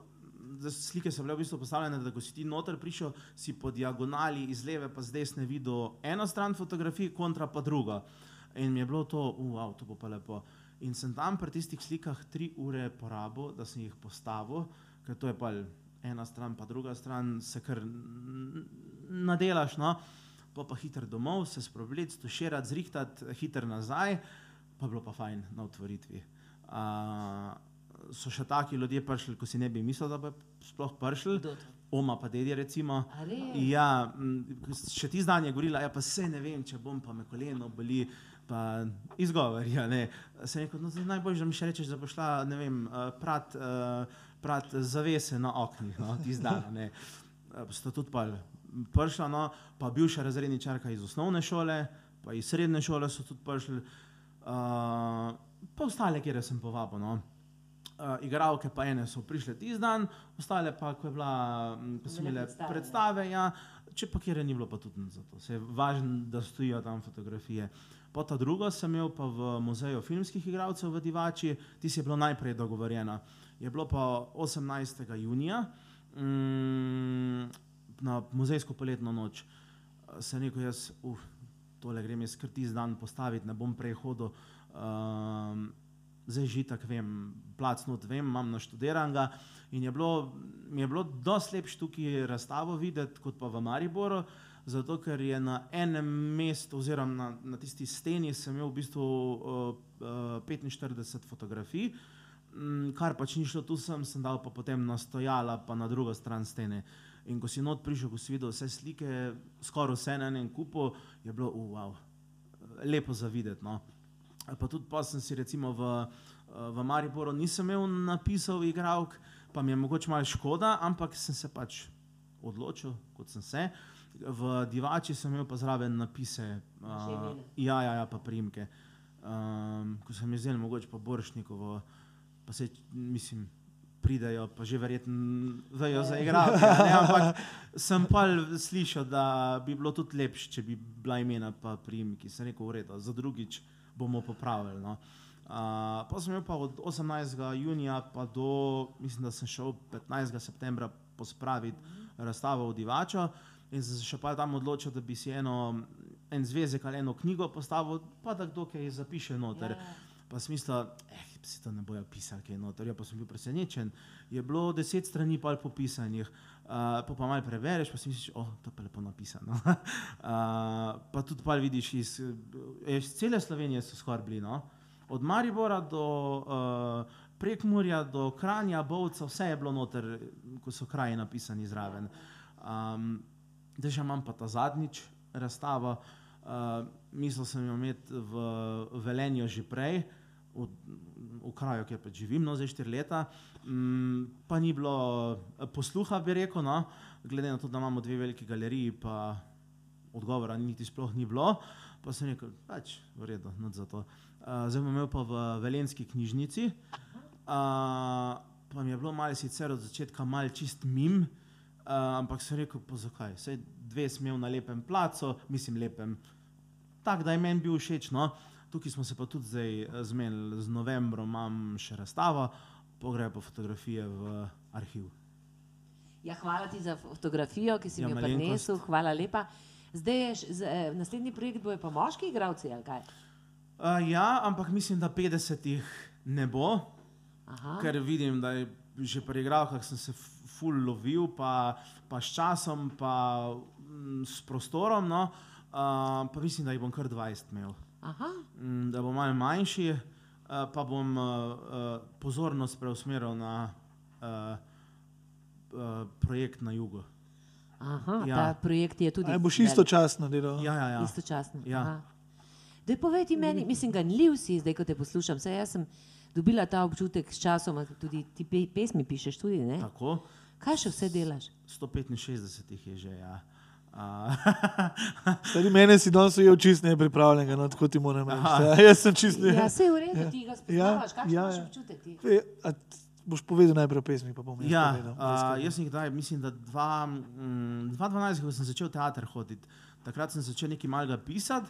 da so slike so bile v bistvu postavljene, da ko si ti noter prišel, si po diagonali iz leve pa z desne videl eno stran fotografij, kontra pa drugo. In mi je bilo to, wow, to bo pa lepo. In sem tam pri tistih slikah tri ure porabil, da sem jih postavil, ker to je pa ena stran, pa druga stran, se kar nadelaš. No? Pa pa hiter domov, se sprobleti, stuširati, zrihtati, hiter nazaj, pa bilo pa fajn na otvoritvi. Uh, so še taki ljudje prišli, ko si ne bi mislil, da bi sploh prišli, oma pa dedje recimo. Ja, še ti zdanje je govorila, ja, pa se ne vem, če bom pa me koleno boli. Pa izgovori, ja, ne. Se rekel, no, najbolj, da mi še rečeš, da bo šla, vem, eh, prat, eh, prat zavese na oknih, no, ti zdaj, ne. Eh, Sta tudi pa prišla, no, pa bivša razredničarka iz osnovne šole, pa iz srednje šole so tudi prišli, uh, pa ostale, kjer sem povabil, no. Uh, igralke pa ene so prišle tisti dan, ostale pa, ko je bila, m, ko so imele predstave, predstave, ja, če pa kjer ni bilo, pa tudi za to. Se je važno, da stojijo tam fotografije. Po ta drugo sem imel pa v muzeju filmskih igralcev v Divači, ti si je bilo najprej dogovorjeno. Je bilo pa 18. junija mm, na muzejsko poletno noč. Eh, Sem rekel, jaz, uf, tole grem jaz kar tisti dan postaviti, ne bom prej hodil. Um, zdaj že tako vem, placnut vem, imam naštudiran. In je bilo, mi je bilo dosti lepše tukaj razstavo videti, kot pa v Mariboru, zato ker je na enem mestu, oziroma na, na tisti steni, sem imel v bistvu uh, uh, 45 fotografij. Mm, Kar pač ni šlo tu, sem, sem dal pa potem na stojala, pa na drugo stran stene. In ko si not prišel, ko si videl vse slike, skoraj vse na enem kupu, je bilo, uh, wow, lepo za videti. No. Pa tudi pa sem si recimo v, v Mariboru nisem imel napisov igralk, pa mi je mogoče malo škoda, ampak sem se pač odločil, kot sem se. V Divači sem imel pa zraven napise, uh, ja, ja, ja, pa primke. Um, ko sem jih zdaj mogoče pa Boršnikovo, pa se mislim. Pridejo, pa že verjetno vejo za ne, Ampak sem pa slišal, da bi bilo tudi lepše, če bi bila imena pa primki. Sem rekel, v redu, za drugič bomo popravili. No. Uh, pa sem imel pa od 18. junija pa do, mislim, da sem šel 15. septembra pospraviti razstavo v Divačo in sem se še pa tam odločil, da bi si eno, en zvezek ali eno knjigo postavil, pa da kdo kaj zapiše noter. Ja. Pa sem mislil, eh, si to ne bojo pisali, kaj je noter. Ja, pa sem bil presenečen. Je bilo deset strani pol popisanih, uh, pa, pa malo prebereš, pa si misliš, oh, to pa je lepo napisano. uh, pa tudi pa vidiš iz, eh, iz cele Slovenije so skoraj bili. No? Od Maribora do uh, Prekmurja, do Kranja, Bovca, vse je bilo noter, ko so kraji napisani zraven. Um, Zdaj že imam pa ta zadnjič razstavo. Uh, mislil sem jo imeti v Velenju že prej, v, v kraju, kjer pač živim, no, zdaj štiri leta. Um, pa ni bilo eh, posluha, bi rekel, no, glede na to, da imamo dve veliki galeriji, pa odgovora niti sploh ni bilo. Pa sem rekel, pač v redu, noč za to. Uh, zdaj bom imel pa v Velenski knjižnici. Uh, pa mi je bilo malo sicer od začetka mal čist mim, uh, ampak sem rekel, pa zakaj. Saj dve sem imel na lepem placu, mislim lepem. Tako da je meni bil všeč. No. Tukaj smo se pa tudi zdaj eh, zmenili, z novembrom imam še razstavo, pogrejo pa fotografije v arhiv. Ja, hvala ti za fotografijo, ki si Ja, mi jo prinesel. Hvala lepa. Zdaj je š- z, eh, naslednji projekt, bojo pa moški igravci ali kaj? Uh, ja, ampak mislim, da 50 jih ne bo, Aha. ker vidim, da je že pri igralkah sem se ful lovil, pa, pa s časom, pa mm, s prostorom. No. Uh, pa mislim, da jih bom kar 20 imel. Aha, mm, da bo malo manjši, uh, pa bom uh, uh, pozornost preusmeril na uh, uh, projekt na jugu. aha Ja. ta projekt je tudi. Aj boš istočasno delal. Ja, ja, ja. Istočasno. Ja. aha. Daj, povej ti meni, mislim, ga ni vsi, zdaj ko te poslušam. Saj jaz sem dobila ta občutek s časom, tudi ti pe pesmi pišeš, tudi ne. Tako, Kaj še vse delaš? 165 jih je že. Ja. Uh, Stari mene si danes ujel čist nepripravljenega, no, tako ti moram reči. Ja, jaz sem čist ne. Ja, se je v redu, ti ga spoznavaš. Kakšen ja, ja. občutek ti? E, a Boš povedal najprej o pesmi, pa bom jaz Ja, povedal. uh, jaz sem jih daj, mislim, da dva, mm, 2012, ko sem začel teater hoditi, takrat sem začel nekaj malega pisati,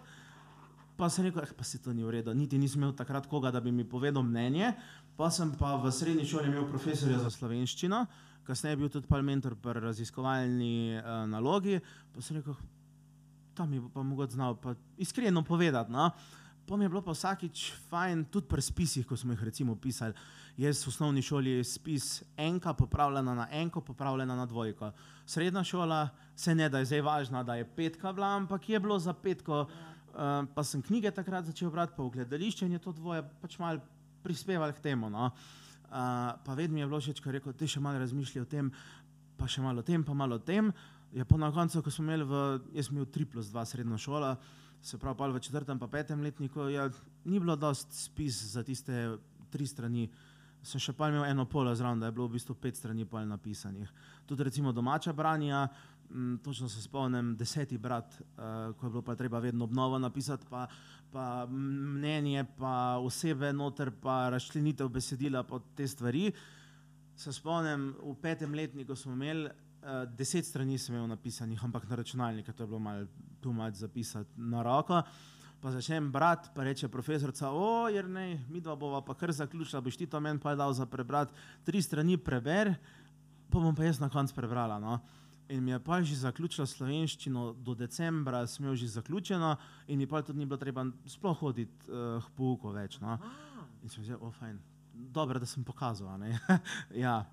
pa sem rekel, eh, pa se to ni v redu, niti nisem imel takrat koga, da bi mi povedal mnenje, pa sem pa v srednji šoli imel profesorja za slovenščino, kasneje je bil tudi pa mentor pri raziskovalni uh, nalogi, pa sem rekel, tam bo pa mogoče znal pa iskreno povedati. No? Pa mi je bilo pa vsakič fajn, tudi pri spisih, ko smo jih recimo pisali. Jaz v osnovni šoli je spis enka popravljena na enko, popravljena na dvojko. Srednja šola se ne da je zdaj važna, da je petka bila, ampak je bilo za petko. Uh, pa sem knjige takrat začel brati, pa v gledališče in je to dvoje pač malo prispevalo k temu. No? Uh, pa vedno mi je bilo všeč, ko je rekel, ti še malo razmišljaj o tem, pa še malo o tem, pa malo o tem. Je pa na koncu, ko smo imeli v, jaz sem imel 3 plus 2 srednjo šolo, se pravi, pol v četrtem pa petem letniku, ja, ni bilo dost spis za tiste tri strani. Sem še pa imel eno polo zraven, da je bilo v bistvu pet strani pol napisanih. Tudi recimo domača branja, m, točno se spomnim, deseti brat, uh, ko je bilo pa treba vedno obnovo napisati, pa, pa mnenje, pa osebe noter, pa razčlenitev besedila pod te stvari. Se spomnim, v petem letniku smo imeli uh, deset strani, sem imel napisanih, ampak na računalniku to je bilo malo tu malce zapisati na roko. Pa začnem brati, pa reče profesorica, o, jer ne, mi dva bova pa kar zaključila, boš ti to meni pa dal za prebrati, tri strani preber, pa bom pa jaz na koncu prebrala. No. In mi je pa že zaključila slovenščino, do decembra sem imel že zaključeno in mi pa tudi ni bilo treba sploh hoditi uh, k pouku več. No. In sem rekel, o, fajn, dobro, da sem pokazal. a ne." ja.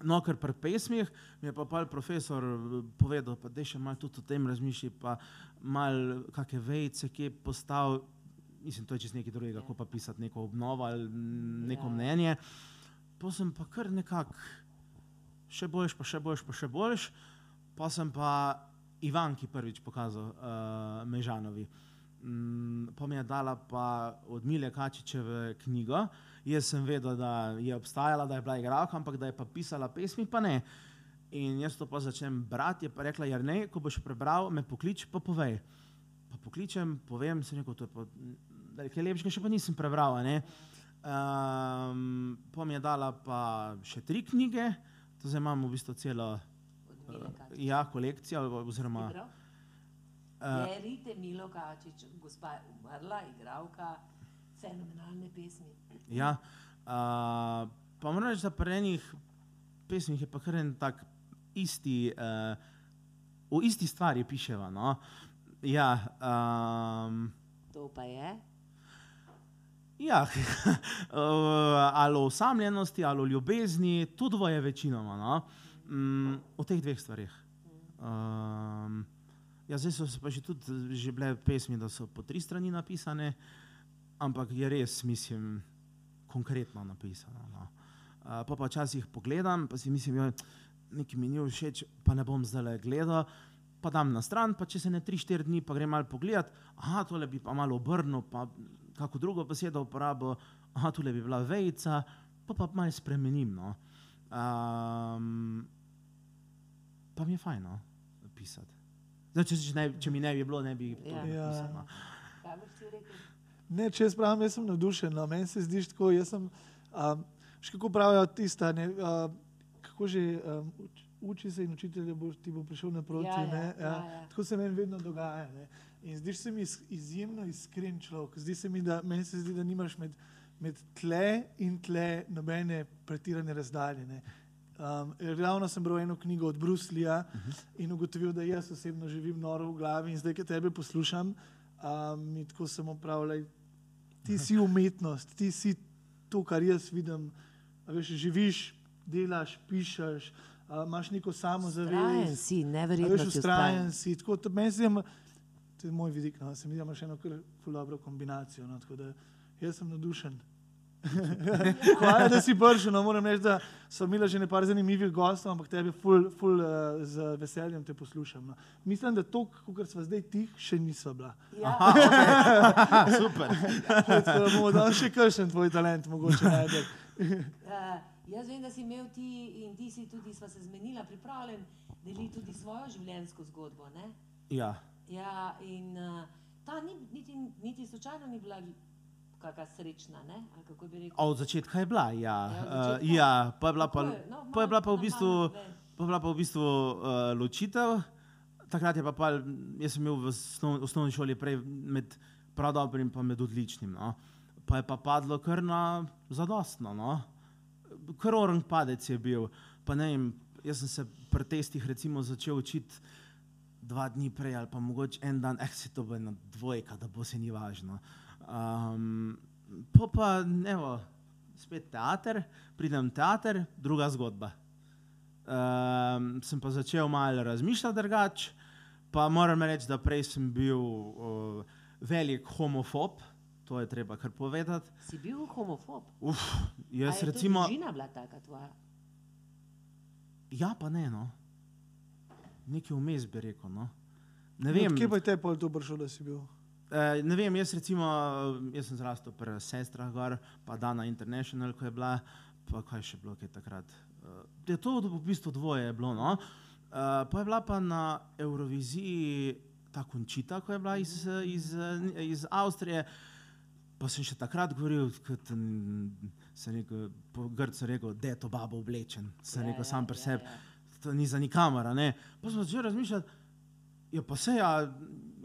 No, ker pri pesmih mi je pa pol profesor eh, povedal, pa da še malo tudi o tem razmišlja, pa malo kakšne vejce, ki je postavil. Mislim, to je čez nekaj drugega, kot pa pisati neko obnovo ali neko Ja. mnenje. Pa sem pa kar nekako še boljš, pa še boljš, pa še boljš. Pa sem pa Ivanki prvič pokazal, uh, Mežanovi. Mm, pa mi je dala pa od Mile Kačičeve knjigo. Jaz sem vedel, da je obstajala, da je bila igralka, ampak da je pa pisala pesmi, pa ne. In jaz to pa začnem brati, je pa rekla, jer ne, ko boš prebral, me poklič, pa povej. Pa pokličem, povem, sem rekel, to je pa nekaj lepšega, še pa nisem prebral. ne. Um, pa mi je dala pa še tri knjige, to zdaj imam v bistvu celo. Ja, kolekcijo. Oziroma, uh, Berite Milo Kačič, gospa je umrla, igralka, fenomenalne pesmi. Ja, uh, pa moram reči, da pri enih pesmih je pa kar en tak isti, uh, v isti stvari piševa. No? Ja, um, To pa je. ja uh, ali o osamljenosti, ali o ljubezni, to dvoje večinoma. No? Mm, o teh dveh stvarih. Um, ja, zdaj so pa že tudi že bile pesmi, da so po tri strani napisane, ampak je res, mislim, konkretno napisano. No. Uh, pa pa včasih pogledam, pa si mislim, da nekaj mi ni všeč, pa ne bom zdaj le gledal. Pa dam na stran, pa če se ne 3-4 dni, pa grem malo pogledat, aha, tole bi pa malo obrnil, pa kako drugo besedo uporabil, aha, tole bi bila vejca, pa pa malo spremenim. No. Um, pa mi je fajn no, pisati. Zdaj, če, če, ne, če mi ne bi bilo, ne bi to Ja. ja. Ja. pisal. No. Rekel? Ne, če jaz pravim, jaz sem navdušen. No. Meni se zdi tako, jaz sem, um, še kako pravijo tista, ne, uh, kako že um, uč, uči se in učitelj bo, ti bo prišel naproti. Ja, ja, ne, ja, ja. Tako se meni vedno dogaja. Ne. In zdiš se mi iz, izjemno iskren človek. Zdi se mi, da, meni se zdi, da nimaš med, med tle in tle nobene pretirane razdalje. Um, ravno sem bral eno knjigo od Bruslja uh -huh. in ugotovil, da jaz osebno živim noro v glavi in zdaj, ki tebe poslušam, um, mi tako samo pravljaj, ti si umetnost, ti si to, kar jaz vidim. Veš, živiš, delaš, pišeš, a, imaš neko samozavest. si, a neverjetno Veš, si ustrajen ustrajen. si. Tako, to zdi, to je moj vidik. No. Se mi zdi, da imaš eno kar dobro kombinacijo. No. Tako da jaz sem navdušen. Hvala, da si prišel. No, moram reči, da so imeli že nekaj zanimivih gostov, ampak tebi ful, ful uh, z veseljem te poslušam. No. Mislim, da to, kar smo zdaj tih, še nismo bila. Ja. Super. Tako da bomo dali še kakšen tvoj talent, mogoče najti. Uh, jaz vem, da si imel ti in ti si tudi, sva se zmenila, pripravljen deliti tudi svojo življenjsko zgodbo. Ne? Ja. Ja, in uh, ta ni, niti, niti slučajno ni bila kakšna srečna, ne? A Od začetka je bila, ja. Ja, Uh, začetka. ja pa je bila pa, Kako je? No, pa je bila pa v bistvu, pa je bila pa v bistvu uh, ločitev. Takrat je pa, pa, jaz sem imel v osnov, osnovni šoli prej med prav dobrim in med odličnim. No. Pa je pa padlo kar na zadostno. No. Kar orang padec je bil. Pa ne vem, jaz sem se pri testih recimo začel učiti dva dni prej ali pa mogoče en dan, eh, se to bo ena dvojka, da bo se ni važno. Um, po pa, evo, spet teater, pridem teater, druga zgodba. Um, sem pa začel malo razmišljati drugače, pa moram reči, da prej sem bil uh, velik homofob, to je treba kar povedati. Si bil homofob. Uf, A jaz je recimo. Družina bila taka tvoja. Ja, pa ne, no. Nekaj vmes bi rekel. No. Ne Vem, vem, Kje pa je te pol to prišel, da si bil? Eh, ne vem, jaz recimo, jaz sem zrastel pri sestrah gor, pa Dana International, ko je bila, pa kaj še bilo, kaj takrat. Eh, je to v bistvu dvoje je bilo, no. Eh, pa je bila pa na Euroviziji ta končita, ko je bila iz, iz, iz Avstrije. Pa sem še takrat govoril, kot sem rekel, po grcu rekel, da je to babo oblečen. Sem Ja, rekel ja, sam pri ja, sebi, ja. to ni za nikamor. Pa sem začel razmišljati, ja pa se ja,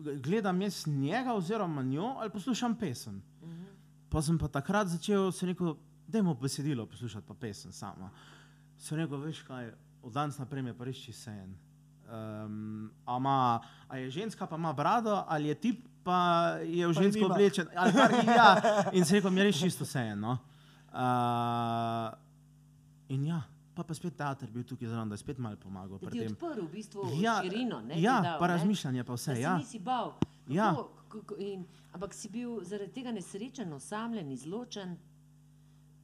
gledam jaz njega oziroma njo ali poslušam pesem. Mhm. Pa sem pa takrat začel, sem rekel, dajmo besedilo poslušati, pa pesem sama. Sem rekel, veš kaj, od danes naprej je pa res čisto en. Um, a, ima, a je ženska, pa ima brado, ali je tip, pa je v žensko oblečen. ali kar ni, Ja. In se rekel, mi je res čisto vse eno. Uh, in ja, pa, pa spet teater bil tukaj zraven, da je spet malo pomagal Da ti je odprl v bistvu Ja, širino. Ne, ja dal, pa razmišljanje, pa Da vse. se Ja. nisi bal. Kako, Ja. kako, in, ampak si bil zaradi tega nesrečen, osamljen, izločen.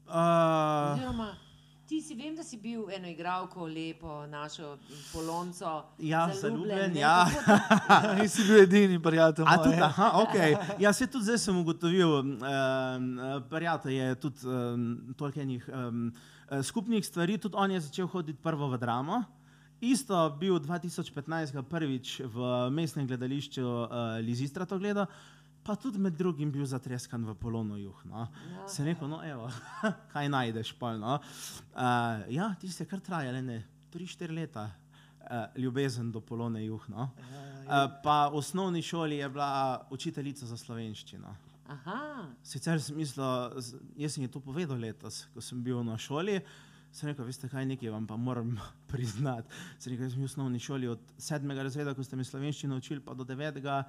Uh, Oziroma, ti si vem, da si bil eno igralko, lepo, našo polonco. Ja, zaljubljen, ne, ja. Nisi bil edini, prijatelj. A moj, tudi, ja. aha, okay. ja, se tudi zdaj sem ugotovil, um, prijatelj je tudi um, toliko enih um, skupnih stvari, tudi on je začel hoditi prvo v dramo. Isto bil 2015 prvič v mestnem gledališču uh, Lizistra to gledal, pa tudi med drugim bil zatreskan v Polonu juh. No. Ja. Se rekel, no evo, kaj najdeš pol. No. Uh, ja, ti se kar trajale, ne, 3-4 leta. Uh, ljubezen do polone juh. No. Uh, pa v osnovni šoli je bila učiteljica za slovenščino. Aha, Sicer sem mislil, jaz sem ji to povedal letos, ko sem bil na šoli. Sem rekel, veste kaj, nekaj vam pa moram priznati. Sem rekel, jaz sem v osnovni šoli od sedmega razreda, ko ste me slovenščino učili, pa do devetega,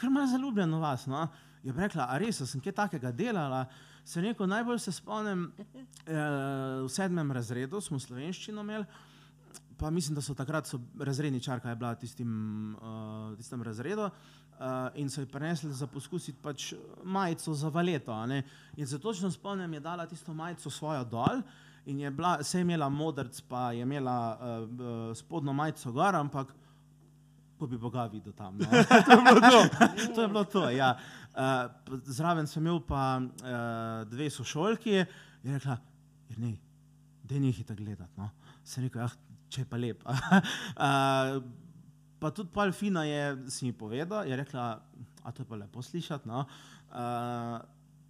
kar malo zaljubljen v vas. No? Je rekla, a res, sem kaj takega delala. Sem rekel, najbolj se spomnim, eh, v sedmem razredu smo slovenščino imeli. Pa mislim, da so takrat so razredničarka je bila tistim, uh, tistem razredu uh, in so ji prinesli za poskusiti pač majico za valeto. In se točno spomnim, je dala tisto majico svojo dol in je bila, se je imela modrc, pa je imela uh, spodnjo majico gor, ampak ko bi Boga videl tam. To je to. to je bilo to ja. uh, zraven sem imel pa uh, dve sošolki in je rekla, ne, da ne hita gledati. No. Sem rekel, ah, če je pa lep. uh, pa tudi pol fina je, si mi povedal, je rekla, a to je pa lepo slišati. No. Uh,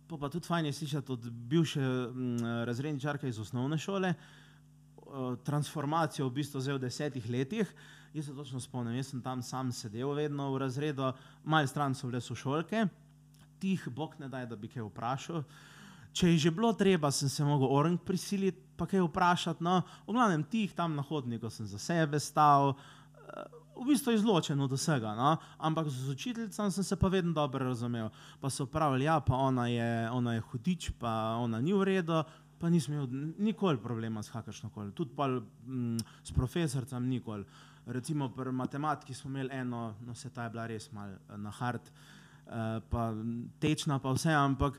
pa, pa tudi fajn je slišati od bivše mm, razredničarke iz osnovne šole, uh, transformacijo v bistvu zdaj v desetih letih. Jaz se točno spomnim, jaz sem tam sam sedel vedno v razredu, malo stran so bile sošolke, tih, bog ne daj, da bi kaj vprašal. Če je že bilo treba, sem se mogel orang prisiliti, pa kaj vprašati. No, v glavnem tih tam na hodniku sem za sebe stal, eh, v bistvu izločen od vsega. No? Ampak z učiteljicam sem se pa vedno dobro razumel. Pa so pravili, ja, pa ona je, ona je hudič, pa ona ni v redu, pa nisem imel nikoli problema s kakršno koli. Tudi pol, mm, s profesorcem nikoli. Recimo pri matematiki smo imeli eno, no se ta je bila res mal eh, na hard, eh, pa tečna pa vse, ampak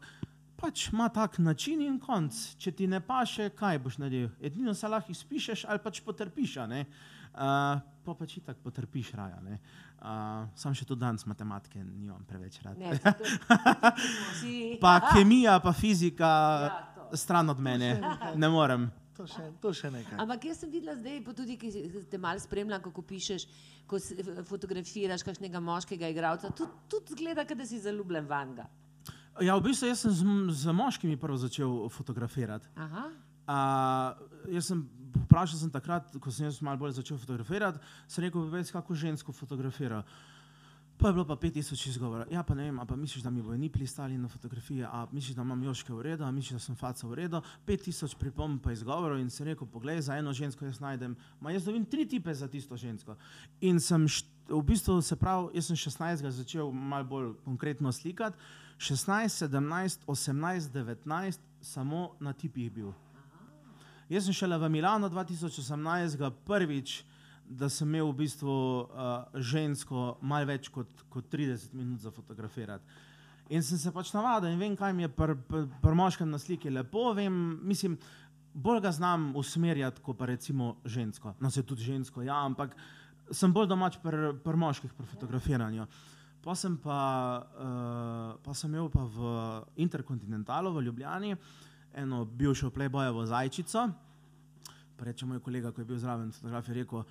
pač ima tak način in konc. Če ti ne paše, kaj boš naredil? Edino se lahko izpišeš ali pač potrpiš, a ne. Uh, pa pač itak potrpiš raja. ne. Uh, sam še tudi danes matematike nimam preveč rad. Ne, zato- vsi- Pa kemija, pa fizika, Ja, to. stran od mene, ne morem. To še, to še nekaj. Ampak jaz sem videla zdaj, pa tudi ki te malo spremljam, kako pišeš, ko fotografiraš kakšnega moškega igralca, tudi, tudi zgleda, kot da si zaljubljen vanga. Ja, v bistvu sem z, z moškimi prvo začel fotografirati. Aha. Uh, jaz sem vprašal sem takrat, ko sem jaz malo bolj začel fotografirati, sem rekel, veš, kako žensko fotografira. Pa je bilo pa 5000 izgovora. Ja, pa ne vem, pa misliš, da mi bojo nipli stali na fotografiji, a misliš, da imam joške v redu, a misliš, da sem faca v redu. 5000 pripomb pa izgovorov in sem rekel, poglej, za eno žensko jaz najdem, ma jaz dobim tri tipe za tisto žensko. In sem št, v bistvu se pravi, jaz sem 16 začel malo bolj konkretno slikati, 16, 17, 18, 19, samo na tipih bil. Jaz sem šele v Milano 2018 prvič, da sem imel v bistvu uh, žensko malo več kot, kot 30 minut za fotografirati. In sem se pač navadil in vem, kaj mi je pri pr, pr moškem na sliki lepo. Vem, mislim, bolj ga znam usmerjati, kot pa recimo žensko. No, se tudi žensko, ja, ampak sem bolj domač pri pr moških, pri fotografiranju. Pa sem, pa, uh, pa sem imel pa v Interkontinentalu v Ljubljani eno bivšo Playboyovo zajčico. Reče moj kolega, ko je bil zraven fotograf, je rekel,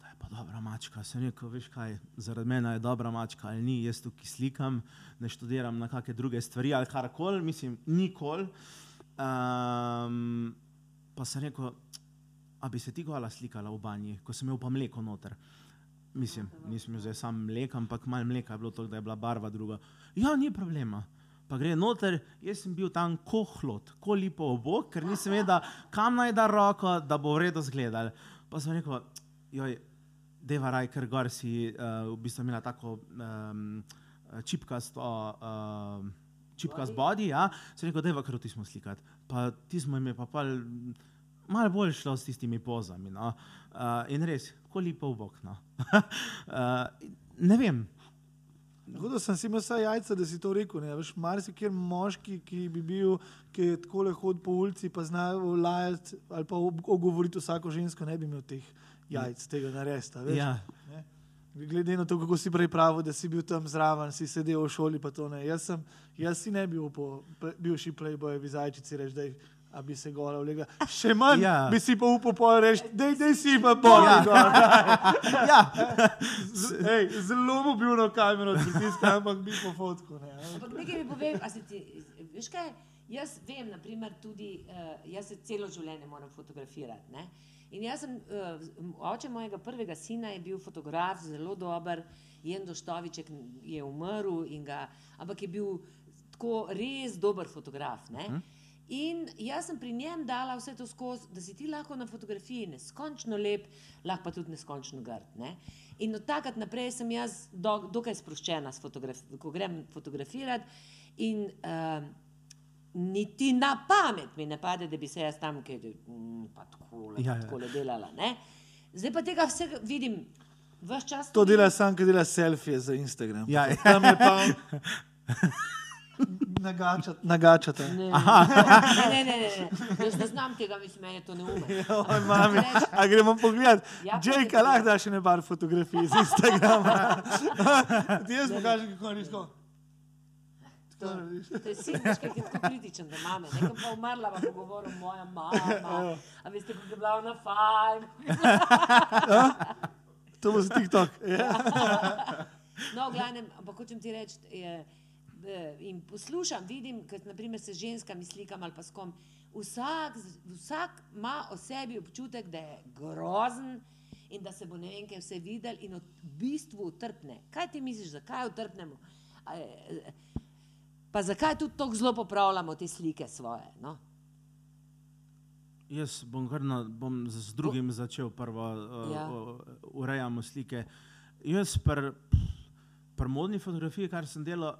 da je pa dobra mačka. Sem rekel, veš kaj, zaradi mene je dobra mačka ali ni, jaz tukaj slikam, ne študiram na kakšne druge stvari ali karkoli, mislim, nikoli. Um, pa sem rekel, a bi se ti gola slikala v banji, ko sem imel pa mleko noter. Mislim, nisem imel zdaj sam mlek, ampak malo mleka je bilo to, da je bila barva druga. Ja, ni problema. Pa gre noter, jaz sem bil tam kohlot, ko lepo obok, ker nisem vedel, kam naj da roko, da bo v redu zgledal. Pa sem rekel, joj, deva raj, ker gor si uh, v bistvu imela tako um, čipkasto. Uh, Čipka z body, ja, sem rekel, da je kar ti smo slikati. Pa ti smo jim je pa pol, malo bolj šlo s tistimi pozami. No. Uh, in res, ko lepo v bok. No. uh, ne vem, Hodil sem si imel vsa jajca, da si to rekel. Ne? Veš, marsikjer moški, ki bi bil, ki je tako hod po ulici, pa zna lajati ali pa ogovoriti vsako žensko, ne bi imel teh jajc, tega naresta. veš. ja, Ne? Glede na to, kako si prej pravil, da si bil tam zraven, si sedel v šoli, pa to ne. Jaz, sem, jaz si ne bi upal, bivši playboy, zajčici reči, da bi se gola vlega. Še manj Ja. bi si pa upal reči, da si pa bolj. Ja. Ja. ja. Z, ej, zelo mu bil na kamero, pritiskal, ampak bi po fotku. Ne. Ampak nekaj mi povem, a se ti, veš kaj, jaz vem, naprimer, tudi, uh, jaz se celo življenje moram fotografirati. Ne? In jaz sem, uh, oče mojega prvega sina je bil fotograf, zelo dober, Jendo Štoviček je umrl, in ga, ampak je bil tako res dober fotograf. Ne? In jaz sem pri njem dala vse to skozi, da si ti lahko na fotografiji neskončno lep, lahko pa tudi neskončno grd. Ne? In od takrat naprej sem jaz do, dokaj sproščena, ko grem fotografirati. In uh, niti na pamet mi ne pade, da bi se jaz tam kaj mm, pa takole, Ja, ja, ja. ja. takole delala. Ne? Zdaj pa tega vsega vidim. Ves čas To dela sam, ki dela selfije za Instagram. Ja. Tam je pa nagačata. nagačata. Ne, ne, ne, ne, ne. Jaz ne znam tega, mislim, meni to neumen. Oj, mami, a gremo pogledat. Ja, Jake, lahko daš še ne par fotografij z Instagrama. Ti jaz pokažem, kako je res. To, to je sin, veš, kako je tako kritičen do mame. Nekam pa umrla, pa bo govoril moja mama. A veste, kako je bila ona fajn. To bo za TikTok. Ja. No, glavnem, ampak hočem ti reči, je, in poslušam, vidim, ker naprimer se z ženskami slikam ali pa s kom. Vsak, vsak ima o sebi občutek, da je grozen in da se bo ne vem, kaj vse videl in v bistvu utrpne. Kaj ti misliš, zakaj utrpnemo? Pa zakaj tudi tako zelo popravljamo te slike svoje? No? Jaz bom, kar na, bom z drugim začel, prvo uh, Ja. ja. urejamo slike. Jaz pri pr modni fotografiji, kar sem delal,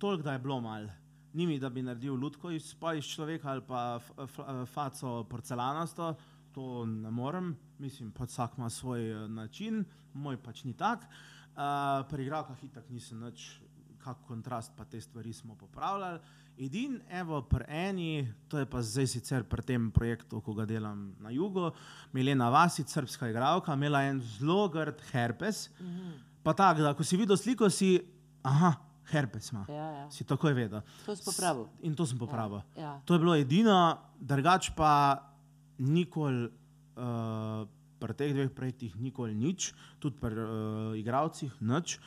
toliko da je bilo mal. ni mi, da bi naredil lutko iz, iz človeka ali pa f, f, faco porcelanasto, to ne morem, mislim, pač vsak ima svoj eh, način, moj pač ni tak. Uh, pri igralkah itak nisem nič, kak kontrast pa te stvari smo popravljali. Edin, evo, pri eni, to je pa zdaj sicer pri tem projektu, ko ga delam na jugu, Milena Vasic, srpska igralka, imela en zelo grd herpes. Mm -hmm. Pa tako, da ko si videl sliko, si, aha, herpes ima. Ja, ja. Si takoj vedel. To si popravil. In to sem popravil. Ja, ja. To je bilo edino, drugač pa nikoli uh, pri teh dveh projektih nikoli nič, tudi pri uh, igravcih nič.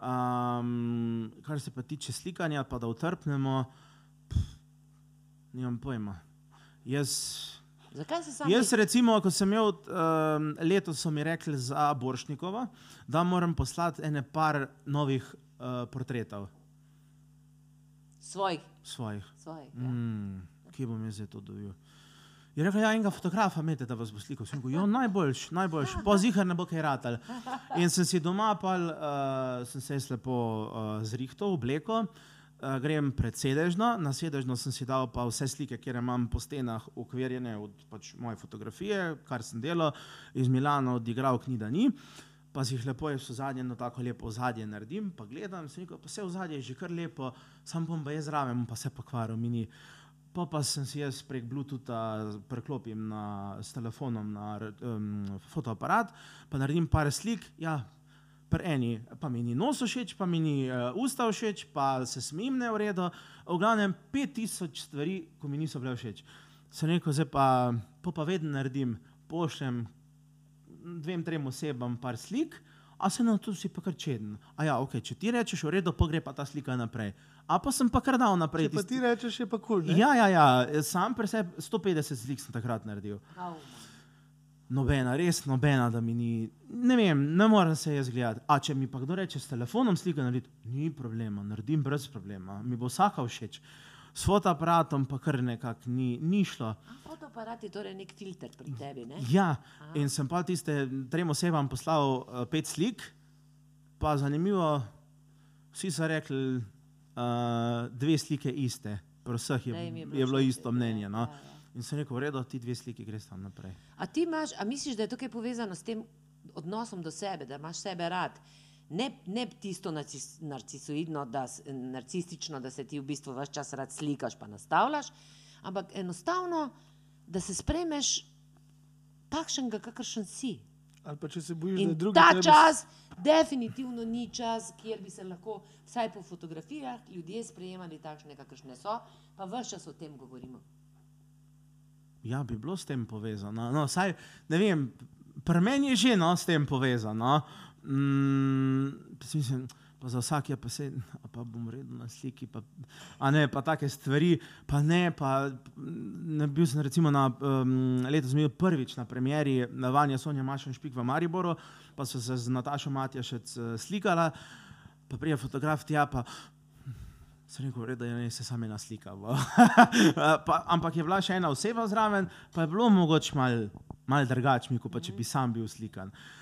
Um, kar se pa tiče slikanja, pa da utrpnemo, pff, nimam pojma. Jaz, Zakaj se sam Jaz, recimo, ko sem imel um, letos, so mi rekli za Boršnikova, da moram poslati ene par novih uh, portretov svojih? svojih. svojih ja. Mm, kje bom jaz to dobil? Je rekel, ja, enega fotografa imate, da vas bo slikal. Sem rekel, ja, najboljši, najboljši, pa zihar ne bo kaj ratal. In sem si doma, pa uh, sem se lepo uh, zrihtal, obleko. Uh, grem pred sedežno, na sedežno sem si dal pa vse slike, kjer imam po stenah ukvirjene od pač, moje fotografije, kar sem delal, iz Milana odigral knjiga ni. Pa si jih lepo jaz v zadnje, no tako lepo v zadnje naredim, pa gledam, se rekel, pa vse v zadnje je že kar lepo, sam bom pa jaz zraven, pa se pokvaril, mini. Pa pa sem si jaz prek Bluetootha preklopim na, s telefonom na um, fotoaparat, pa naredim par slik. Ja, pri eni pa mi ni nos všeč, pa mi ni uh, usta všeč, pa se smim ne v redu. V glavnem 5000 stvari, ko mi niso bile všeč. Sem rekel, zdaj pa, pa, pa vedno naredim, pošljem dvem, trem osebam par slik, a se na to si pa kar čeden. A ja, ok, če ti rečeš, v redu, pa gre pa ta slika naprej. A pa sem pa kar dal naprej. Če pa ti rečeš, je pa kul. Cool, Ja, ja, ja, sam pri sebi 150 slik sem takrat naredil. Au. Nobena, res nobena, da mi ni, ne vem, ne morem se jaz gledati. A če mi pa kdo reče s telefonom slika narediti, ni problema, naredim brez problema, mi bo vsaka všeč. S fotoaparatom pa kar nekako ni, ni šlo. A, Fotoaparat je torej nek filter pri tebi, ne? Ja, in sem pa tiste trem osebam poslal uh, pet slik, pa zanimivo, vsi so rekli, uh, dve slike iste, pri vseh je, je, bilo je bilo isto mnenje. No? ja, ja. In sem rekel, v redu, ti dve sliki greš tam naprej. A ti imaš, a misliš, da je tukaj povezano s tem odnosom do sebe, da imaš sebe rad? Ne, ne tisto narcis, narcisoidno, da, narcistično, da se ti v bistvu vse čas rad slikaš pa nastavljaš, ampak enostavno, da se spremeš takšnega, kakršen si. Ali pa če se bojiš, da In je drugi. ta treba čas definitivno ni čas, kjer bi se lahko, vsaj po fotografijah, ljudje sprejemali takšne, kakršne so, pa vse čas o tem govorimo. Ja, bi bilo s tem povezano. No, saj, ne vem, pri meni je že no, s tem povezano. Mm, mislim, pa za vsak je pa se, pa bom redel na sliki, pa, a ne, pa take stvari, pa ne, pa ne bil sem recimo na, um, letos bil prvič na premjeri na Vanja Sonja Mašen Špik v Mariboru, pa so se z Natašo Matjašec eh, slikala, pa prije fotograf tja, pa Sem rekel, "V redu, da ne se sami naslikava. Pa- Ampak je bila še ena oseba zraven, pa je bilo mogoče malo mal drugače, kot pa če bi sam bil slikan. Mm,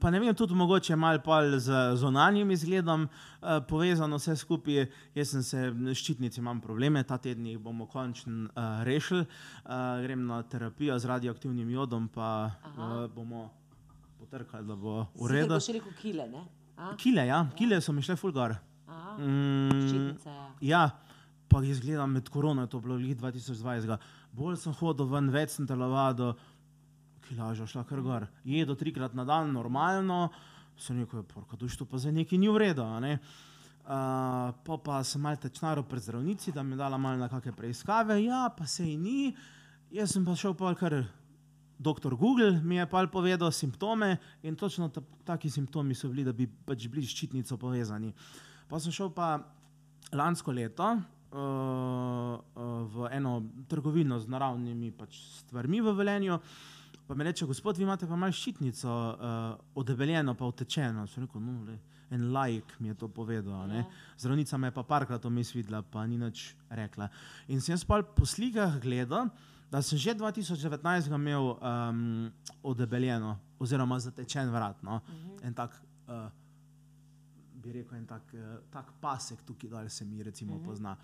Pa ne vem, tudi mogoče malo z zonanjim izgledom eh, povezano vse skupaj. Jaz sem se, ščitnici imam probleme, ta teden jih bomo končno uh, rešili. Uh, grem na terapijo z radioaktivnim jodom, pa uh, bomo potrkali, da bo v redu. boš rekel kile, ne? A? Kile, ja, kile so mi šle fulgor. Aha, Mm, ščitnica, ja. Ja, pa jaz gledam med korono, je to bilo leta 2020. Bolj sem hodil ven, več sem telovadil, kilaža šla kar gor. Jedo trikrat na dan, normalno, sem rekel, porka, duš to pa za neki ni v redu. ne." Uh, pa, pa sem malo tečnaro pred zdravnici, da mi je dala malo na kakšne preiskave, ja, pa se ji ni. Jaz sem pa šel pa kar doktor Google, mi je pa povedal simptome in točno ta, taki simptomi so bili, da bi pač bili s ščitnico povezani. Pa sem šel pa lansko leto uh, uh, v eno trgovino z naravnimi pač stvarmi v Velenju. Pa mi reče, gospod, vi imate pa malo ščitnico, uh, odebeljeno, pa utečeno. Sem rekel, no, le, en lajk mi je to povedal. Ja. Zdravnica me je pa parkrat vmes videla, pa ni nič rekla. In sem jaz pa po slikah gledal, da sem že 2019 imel um, odebeljeno, oziroma zatečen vrat. No? En tak uh, bi rekel, en tak, eh, tak pasek tukaj dol se mi recimo uh -huh. pozna.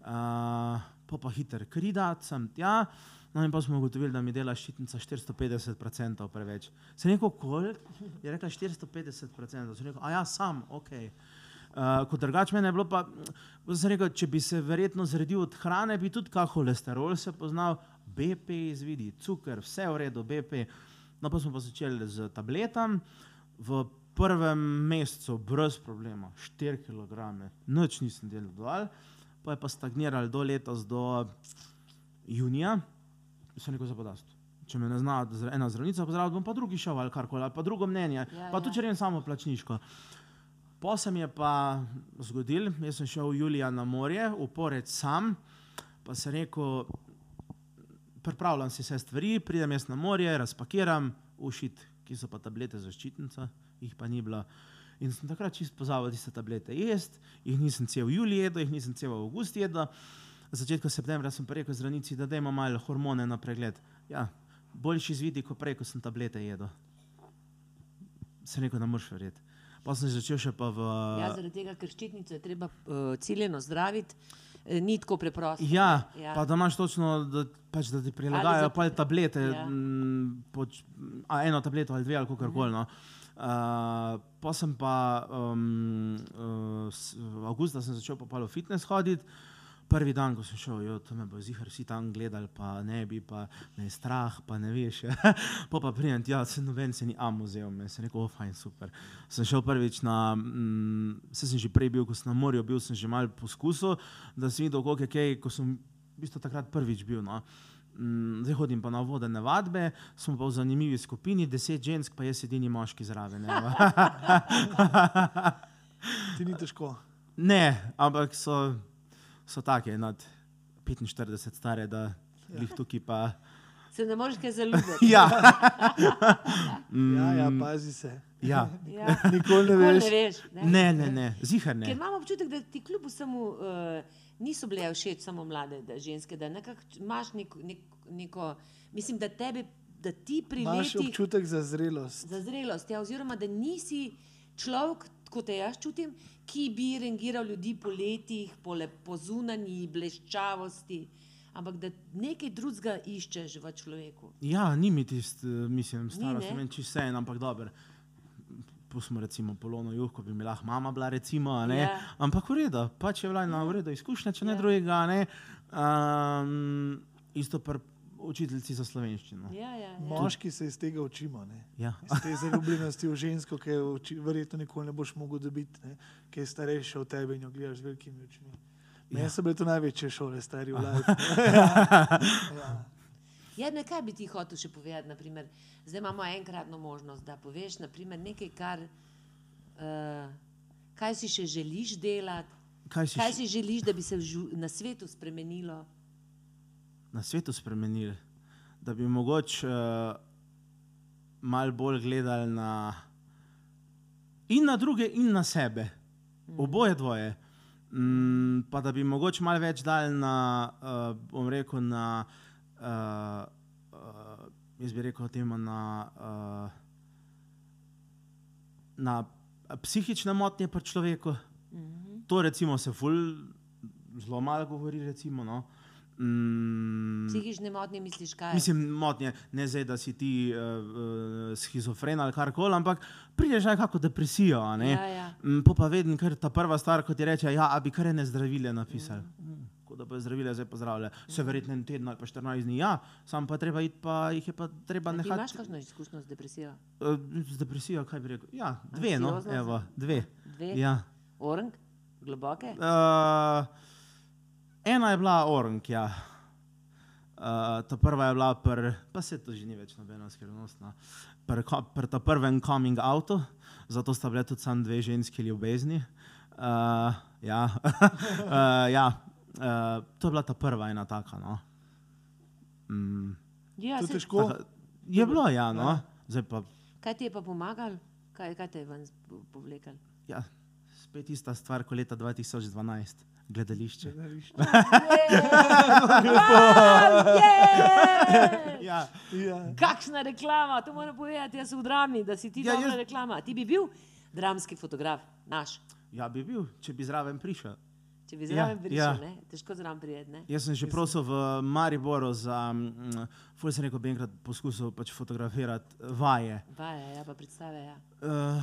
Uh, po pa hiter kridat sem tja. No, in pa smo ugotovili, da mi dela ščitnica 450% preveč. Se je rekel, koliko? Je rekla 450%. Sem rekel, a ja, sam, ok. Uh, kot drugače, meni je bilo pa, rekel, če bi se verjetno zredil od hrane, bi tudi kak holesterol se poznal, BP izvidi, cuker, vse v redu, BP. No, pa smo pa začeli z tabletam. V prvem mesecu, brez problema, 4 kg, noč nisem delal dol, pa je pa stagniral do letos, do junija se neko zapodast. Če me ne zna ena zdravnica, pa zdravim, bom pa drugi šel ali karkoli, ali pa drugo mnenje, Ja, ja, pa ja. tudi če grem samo plačniško. Po se mi je pa zgodil, jaz sem šel julija na morje, uporec sam, pa sem rekel, pripravljam si vse stvari, pridem jaz na morje, razpakiram, ušit, ki so pa tablete za ščitnico, jih pa ni bilo. In sem takrat čist pozabil tiste tablete jesti, jih nisem cel julij jedel, jih nisem cel avgust jedel. Na začetku septembra sem pa rekel zdravnici, da dajmo malo hormone na pregled. Ja, boljši izvidi, kot prej, ko sem tablete jedel. Sem rekel, da moraš verjeti. Pa sem začel še pa v. Ja, zaradi tega, ker ščitnico je treba uh, ciljeno zdraviti, eh, ni tako preprosto. Ja, Ja. pa da imaš točno, da, pač, da ti prilagajajo za- pa tablete, Ja. m, poč, a eno tableto ali dve ali kako koli. No. Uh, pa sem pa um, uh, s- avgusta sem začel pa palo fitness hoditi. Prvi dan, ko sem šel, jo, to me bo zihar vsi tam gledali, pa ne bi, pa me je strah, pa ne veš. pa pa pridem, ja, se noben se ni am vzel, me sem rekel, o, fajn, super. Sem šel prvič na, mm, se sem že prej bil, ko sem na morju bil, sem že mal poskusil, da sem videl, koliko je kaj, ko sem v bistvu takrat prvič bil. No. Mm, Zdaj hodim pa na vodene vadbe, smo pa v zanimivi skupini, deset žensk, pa jaz edini moški zraven. Ti ni težko. Ne, ampak so, so take nad 45 stare, da jih tukaj pa. Se ne moreš kaj zaljubiti. Ja, Ja, ja, pazi se. ja. Ja. Nikoli ne veš. ne veš. Ne? ne, ne, ne, zihar Ker ne. imam občutek, da ti kljub vsemu uh, niso bile všeč samo mlade da, ženske, da nekako imaš nek, nek, neko, mislim, da tebe, da ti pri Imaš letih občutek za zrelost. za zrelost, ja, oziroma da nisi človek, kot te jaz čutim, ki bi rangiral ljudi po letih, po, le, po zunanji bleščavosti, ampak da nekaj drugega iščeš v človeku. Ja, ni mi tisti, mislim, Ni, starost, ne? vem, če vse en, ampak dober. Pustimo recimo polono juh, ko bi mi lahko mama bila, recimo, ne. Ja. Ampak v redu, pač je bila ena v redu izkušnja, če ne Ja. drugega, ne. Um, isto pri učiteljci za slovenščino. Ja, ja, ja. Moški se iz tega učimo. Ne? Ja. Iz te zaljubljenosti v žensko, ki jo verjetno nikoli ne boš mogel dobiti, ne? ki je starejša od tebe in jo gledaš z velikimi očmi. Meni Ja. so bile to največje šole, stari v life. ja. Ja, ne, kaj bi ti hotel še povedati? Naprimer, zdaj imamo enkratno možnost, da poveš naprimer, nekaj, kar, uh, kaj si še želiš delati, Kaj si, kaj si želiš, da bi se na svetu spremenilo. Na svetu spremenili? Da bi mogoče uh, malo bolj gledali na, in na druge, in na sebe. Oboje dvoje. Mm, pa da bi mogoče malo več dali na, uh, bom rekel, na, uh, uh, jaz bi rekel temu, na, uh, na psihične motnje pri človeku. Mhm. To recimo se ful zelo malo govori, recimo, no. Mm, Psihične motnje misliš, kaj? Mislim, motnje, ne zdaj, da si ti uh, uh, schizofren ali karkoli, ampak prideš na kako depresijo. Ja, ja. Mm, Po pa vedno, ker ta prva stvar, ko ti reče, ja, a bi kar ene zdravile napisali. Mm. Kot da bo zdravile zdaj pozdravljale. Se verjetno en teden ali pa 14 dni, ja, sam pa treba iti, pa jih je pa treba A Ti imaš nehati. kakšno izkušnjo z depresijo? Uh, z depresijo, kaj bi rekel? Ja, dve, no, Anksioznost? evo, dve. Dve? Ja. Orang? Globoke? Uh, ena je bila Orang, ja. Uh, ta prva je bila, pr, pa se to že ni več nobena skrivnost. No. Pri pri ta prvem coming outu, zato sta bile tudi samo dve ženski ljubezni. Uh, ja, uh, ja. Uh, to je bila ta prva ena taka. No. Mm, Ja, To je težko. taka, je bilo, ja, no. Zdaj pa, Kaj ti je pa pomagalo? Kaj, kaj te je ven po- povleklo? ja, spet ista stvar kot leta 2012, gledališče. Yeah! Ja. Ja. Kakšna reklama, to moram povedati, jaz v drami, da si ti Ja, ja, dobra jaz- reklama. Ti bi bil dramski fotograf, naš. Ja, bi bil, če bi zraven prišel. Če bi zraven Ja, prišel, ja. ne? težko zraven prijeti. ne. Jaz sem že prosil v Mariboru za, mm, ful sem rekel, bi enkrat poskusil pač fotografirati vaje. Vaje, ja, pa predstave. Ja. Uh,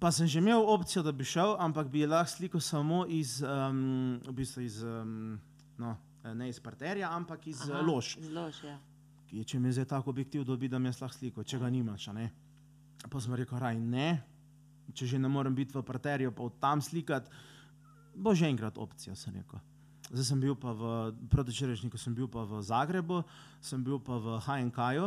pa sem že imel opcijo, da bi šel, ampak bi lahko sliko samo iz, um, v bistvu iz, um, no, ne iz parterja, ampak iz Aha, Aha, lož. iz Lož, ja. Ki- Če mi zdaj tako objektiv dobi, da mi jaz lahko sliko, če ga nimaš. a ne. Pa sem rekel, raj ne, če že ne morem biti v parterju, pa od tam slikati, bo že enkrat opcija, sem rekel. Zdaj sem bil pa v protičerešniku, sem bil pa v Zagrebu, sem bil pa v HNK-ju,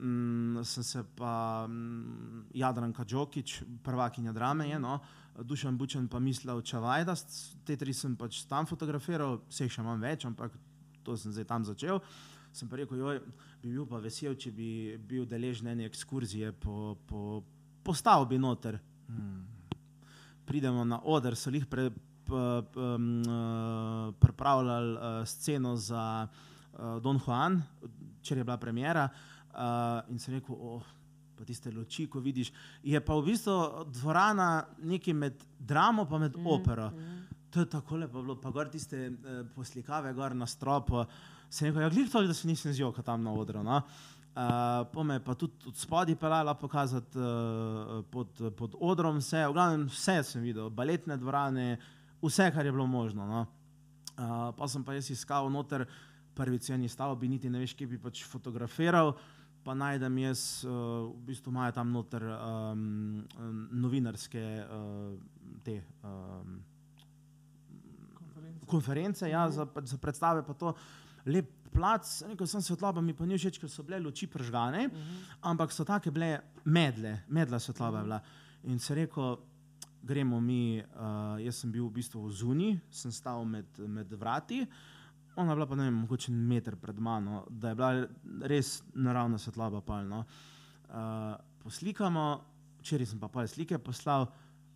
mm, sem se pa mm, Jadranka Džokič, prvakinja drame, je, no, Dušan Bučen pa Mislav Čavajdas, te tri sem pač tam fotografiral, vse jih še imam več, ampak to sem zdaj tam začel. Sem pa rekel, joj, bi bil pa vesel, če bi bil deležen ene ekskurzije po, po, po stavbi noter. Hmm. Pridemo na oder, so jih pre, p, p, m, eh, pripravljali uh, sceno za uh, Don Juan, če je bila premjera. Uh, in sem rekel, oh, pa tiste luči, ko vidiš. Je pa v bistvu dvorana nekaj med dramo in med mm, opero. Mm. To je tako lepo bilo, pa gor tiste uh, poslikave, gor na stropu. Se rekel, ja, glej to, da se nisem zjokal tam na odru. No? Uh, po me je pa tudi od spodaj pelala pokazati uh, pod, pod odrom vse, v glavnem vse sem videl, baletne dvorane, vse, kar je bilo možno. No? Uh, pa sem pa jaz iskal noter, prvi ceni stavbi, niti ne veš, kje bi pač fotografiral. Pa najdem jaz, uh, v bistvu imajo tam noter um, novinarske uh, te, um, konference, ja, za, za predstave, pa to lep plac, rekel sem svetloba, mi pa ni všeč, ker so bile luči pržgane, uh -huh. ampak so take bile medle, medla svetloba je bila. In se rekel, gremo mi, uh, jaz sem bil v bistvu v zuni, sem stal med, med vrati, ona je bila pa ne vem, mogoče meter pred mano, da je bila res naravna svetloba palno. Uh, poslikamo, včeraj sem pa pol slike poslal,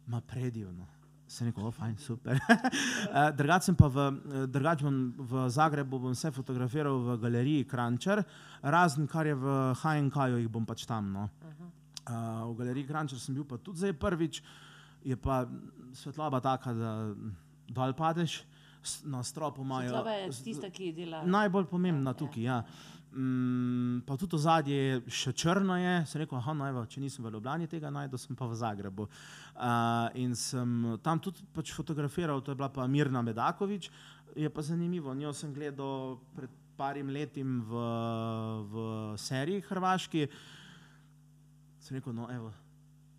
ma predivno. Se rekel, fajn, super. Eh, Drugače sem pa v, eh, drugač bom v Zagrebu bom vse fotografiral v galeriji Krančer, razen kar je v HNK-ju, jih bom pač tam. No. Uh, v galeriji Krančer sem bil pa tudi zdaj prvič, je pa svetloba taka, da dol padeš, na stropu imajo. Svetloba je tista, ki dela. Najbolj pomembna Ja, tukaj. Ja. Mm, pa tudi ozadje je še črno, je. sem rekel, aha, no, evo, če nisem v Ljubljani tega najdel, sem pa v Zagrebu. Uh, in sem tam tudi pač fotografiral, to je bila pa Mirna Medakovič. Je pa zanimivo, njo sem gledal pred parim letim v, v seriji Hrvaški. Sem rekel, no, evo,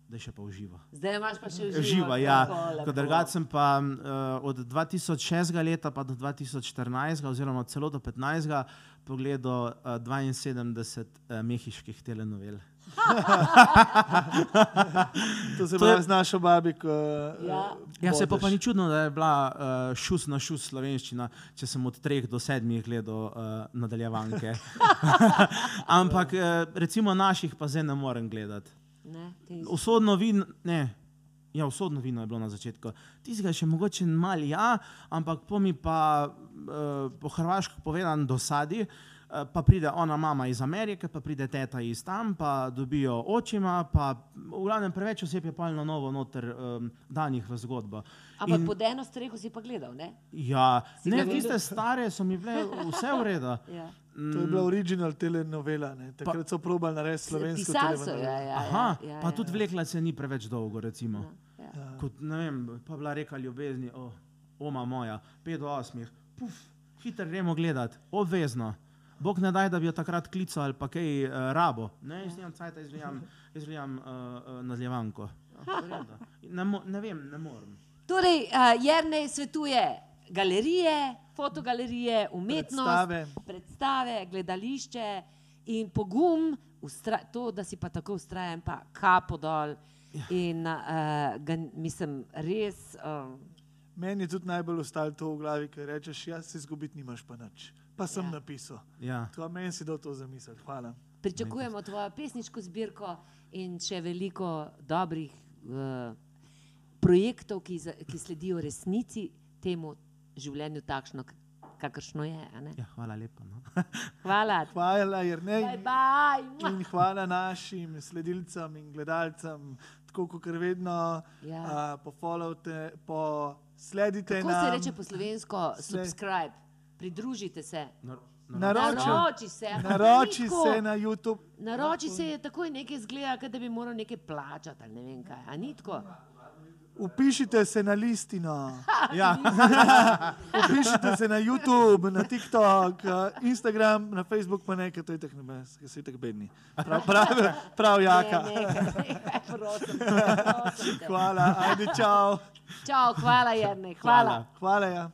da še pa uživa. Zdaj imaš pa še uživo. Živa, ja. Drugače sem pa uh, od 2006 leta pa do 2014, oziroma celo do 15, pogledal uh, 72 uh, mehiških telenovel. To se pravi z našo babiko. Ja. Ja, se pa, pa ni čudno, da je bila uh, šus na šus slovenščina, če sem od 3 do 7 gledal uh, nadaljevanke. Ampak uh, recimo naših pa zdaj ne morem gledati. Ne, ti- Usodno vino, ne. Ja, usodno vino je bilo na začetku. Tistega še mogoče malo, ja, ampak po mi pa uh, po hrvaško povedan dosadi. eh, Pa pride ona mama iz Amerike, pa pride teta iz tam, pa dobijo očima, pa v glavnem preveč oseb je pa na novo noter um, danih v zgodbo. Ampak In- pod eno streho si pa gledal, ne? Ja, Si ne, tiste stare so mi bile vse v redu. Ja. To je bila original telenovela. Ne. Takrat so probali narediti slovensko telenovelo. ja, ja, Aha, ja, pa ja, tudi ja. vlekla se ni preveč dolgo, recimo. Ja. Kot, ne vem, pa bila reka ljubezni, o, oma moja, 5 do 8, puf, hitro gremo gledat, obvezno. Bog ne daj, da bi jo takrat klical ali pa kaj uh, rabo. Ne, jaz nimam cajt, jaz gledam, jaz gledam uh, uh, nadaljevanko. Ja, ne, ne vem, ne morem. Torej, uh, Jrnej svetuje galerije, fotogalerije, umetnost, Predstave. predstave gledališče in pogum, ustra, to, da si pa tako ustrajen, pa kapo dol. In uh, ga, mislim, res. Uh, Meni je tudi najbolj ostalo to v glavi, ker rečeš, jaz se izgubiti nimaš pa nič. Pa sem Ja. napisal. Ja. Tako meni si dal to zamisliti. Hvala. pričakujemo tvojo pesniško zbirko in še veliko dobrih uh, projektov, ki, za, ki sledijo resnici, temu življenju, takšno, kakršno je. a ne? ja, hvala lepa. No. Hvala. Hvala, Jrnej. Bye bye. In hvala našim sledilcem in gledalcem. tako kot vedno, Ja. uh, pofollowte, posledite Kako nam. se reče po slovensko? Sled- Subscribe, pridružite se. Nar- nar- Naroči, Naroči se. naroči ni tako. se na YouTube. Naroči se je takoj nekaj zgleda, kot da bi moral nekaj plačati ali ne vem kaj. A ni tako? Upišite se na listino, Ja, upišite se na YouTube, na TikTok, eh, Instagram, na Facebook, pa nekaj, to je tako nebes, ki so tako bedni. Prav, prav, prav jaka. Ne, nekaj, nekaj, prosim, prosim. Hvala, ajde, čau. Čau, hvala, Jernej, hvala. Hvala, ja.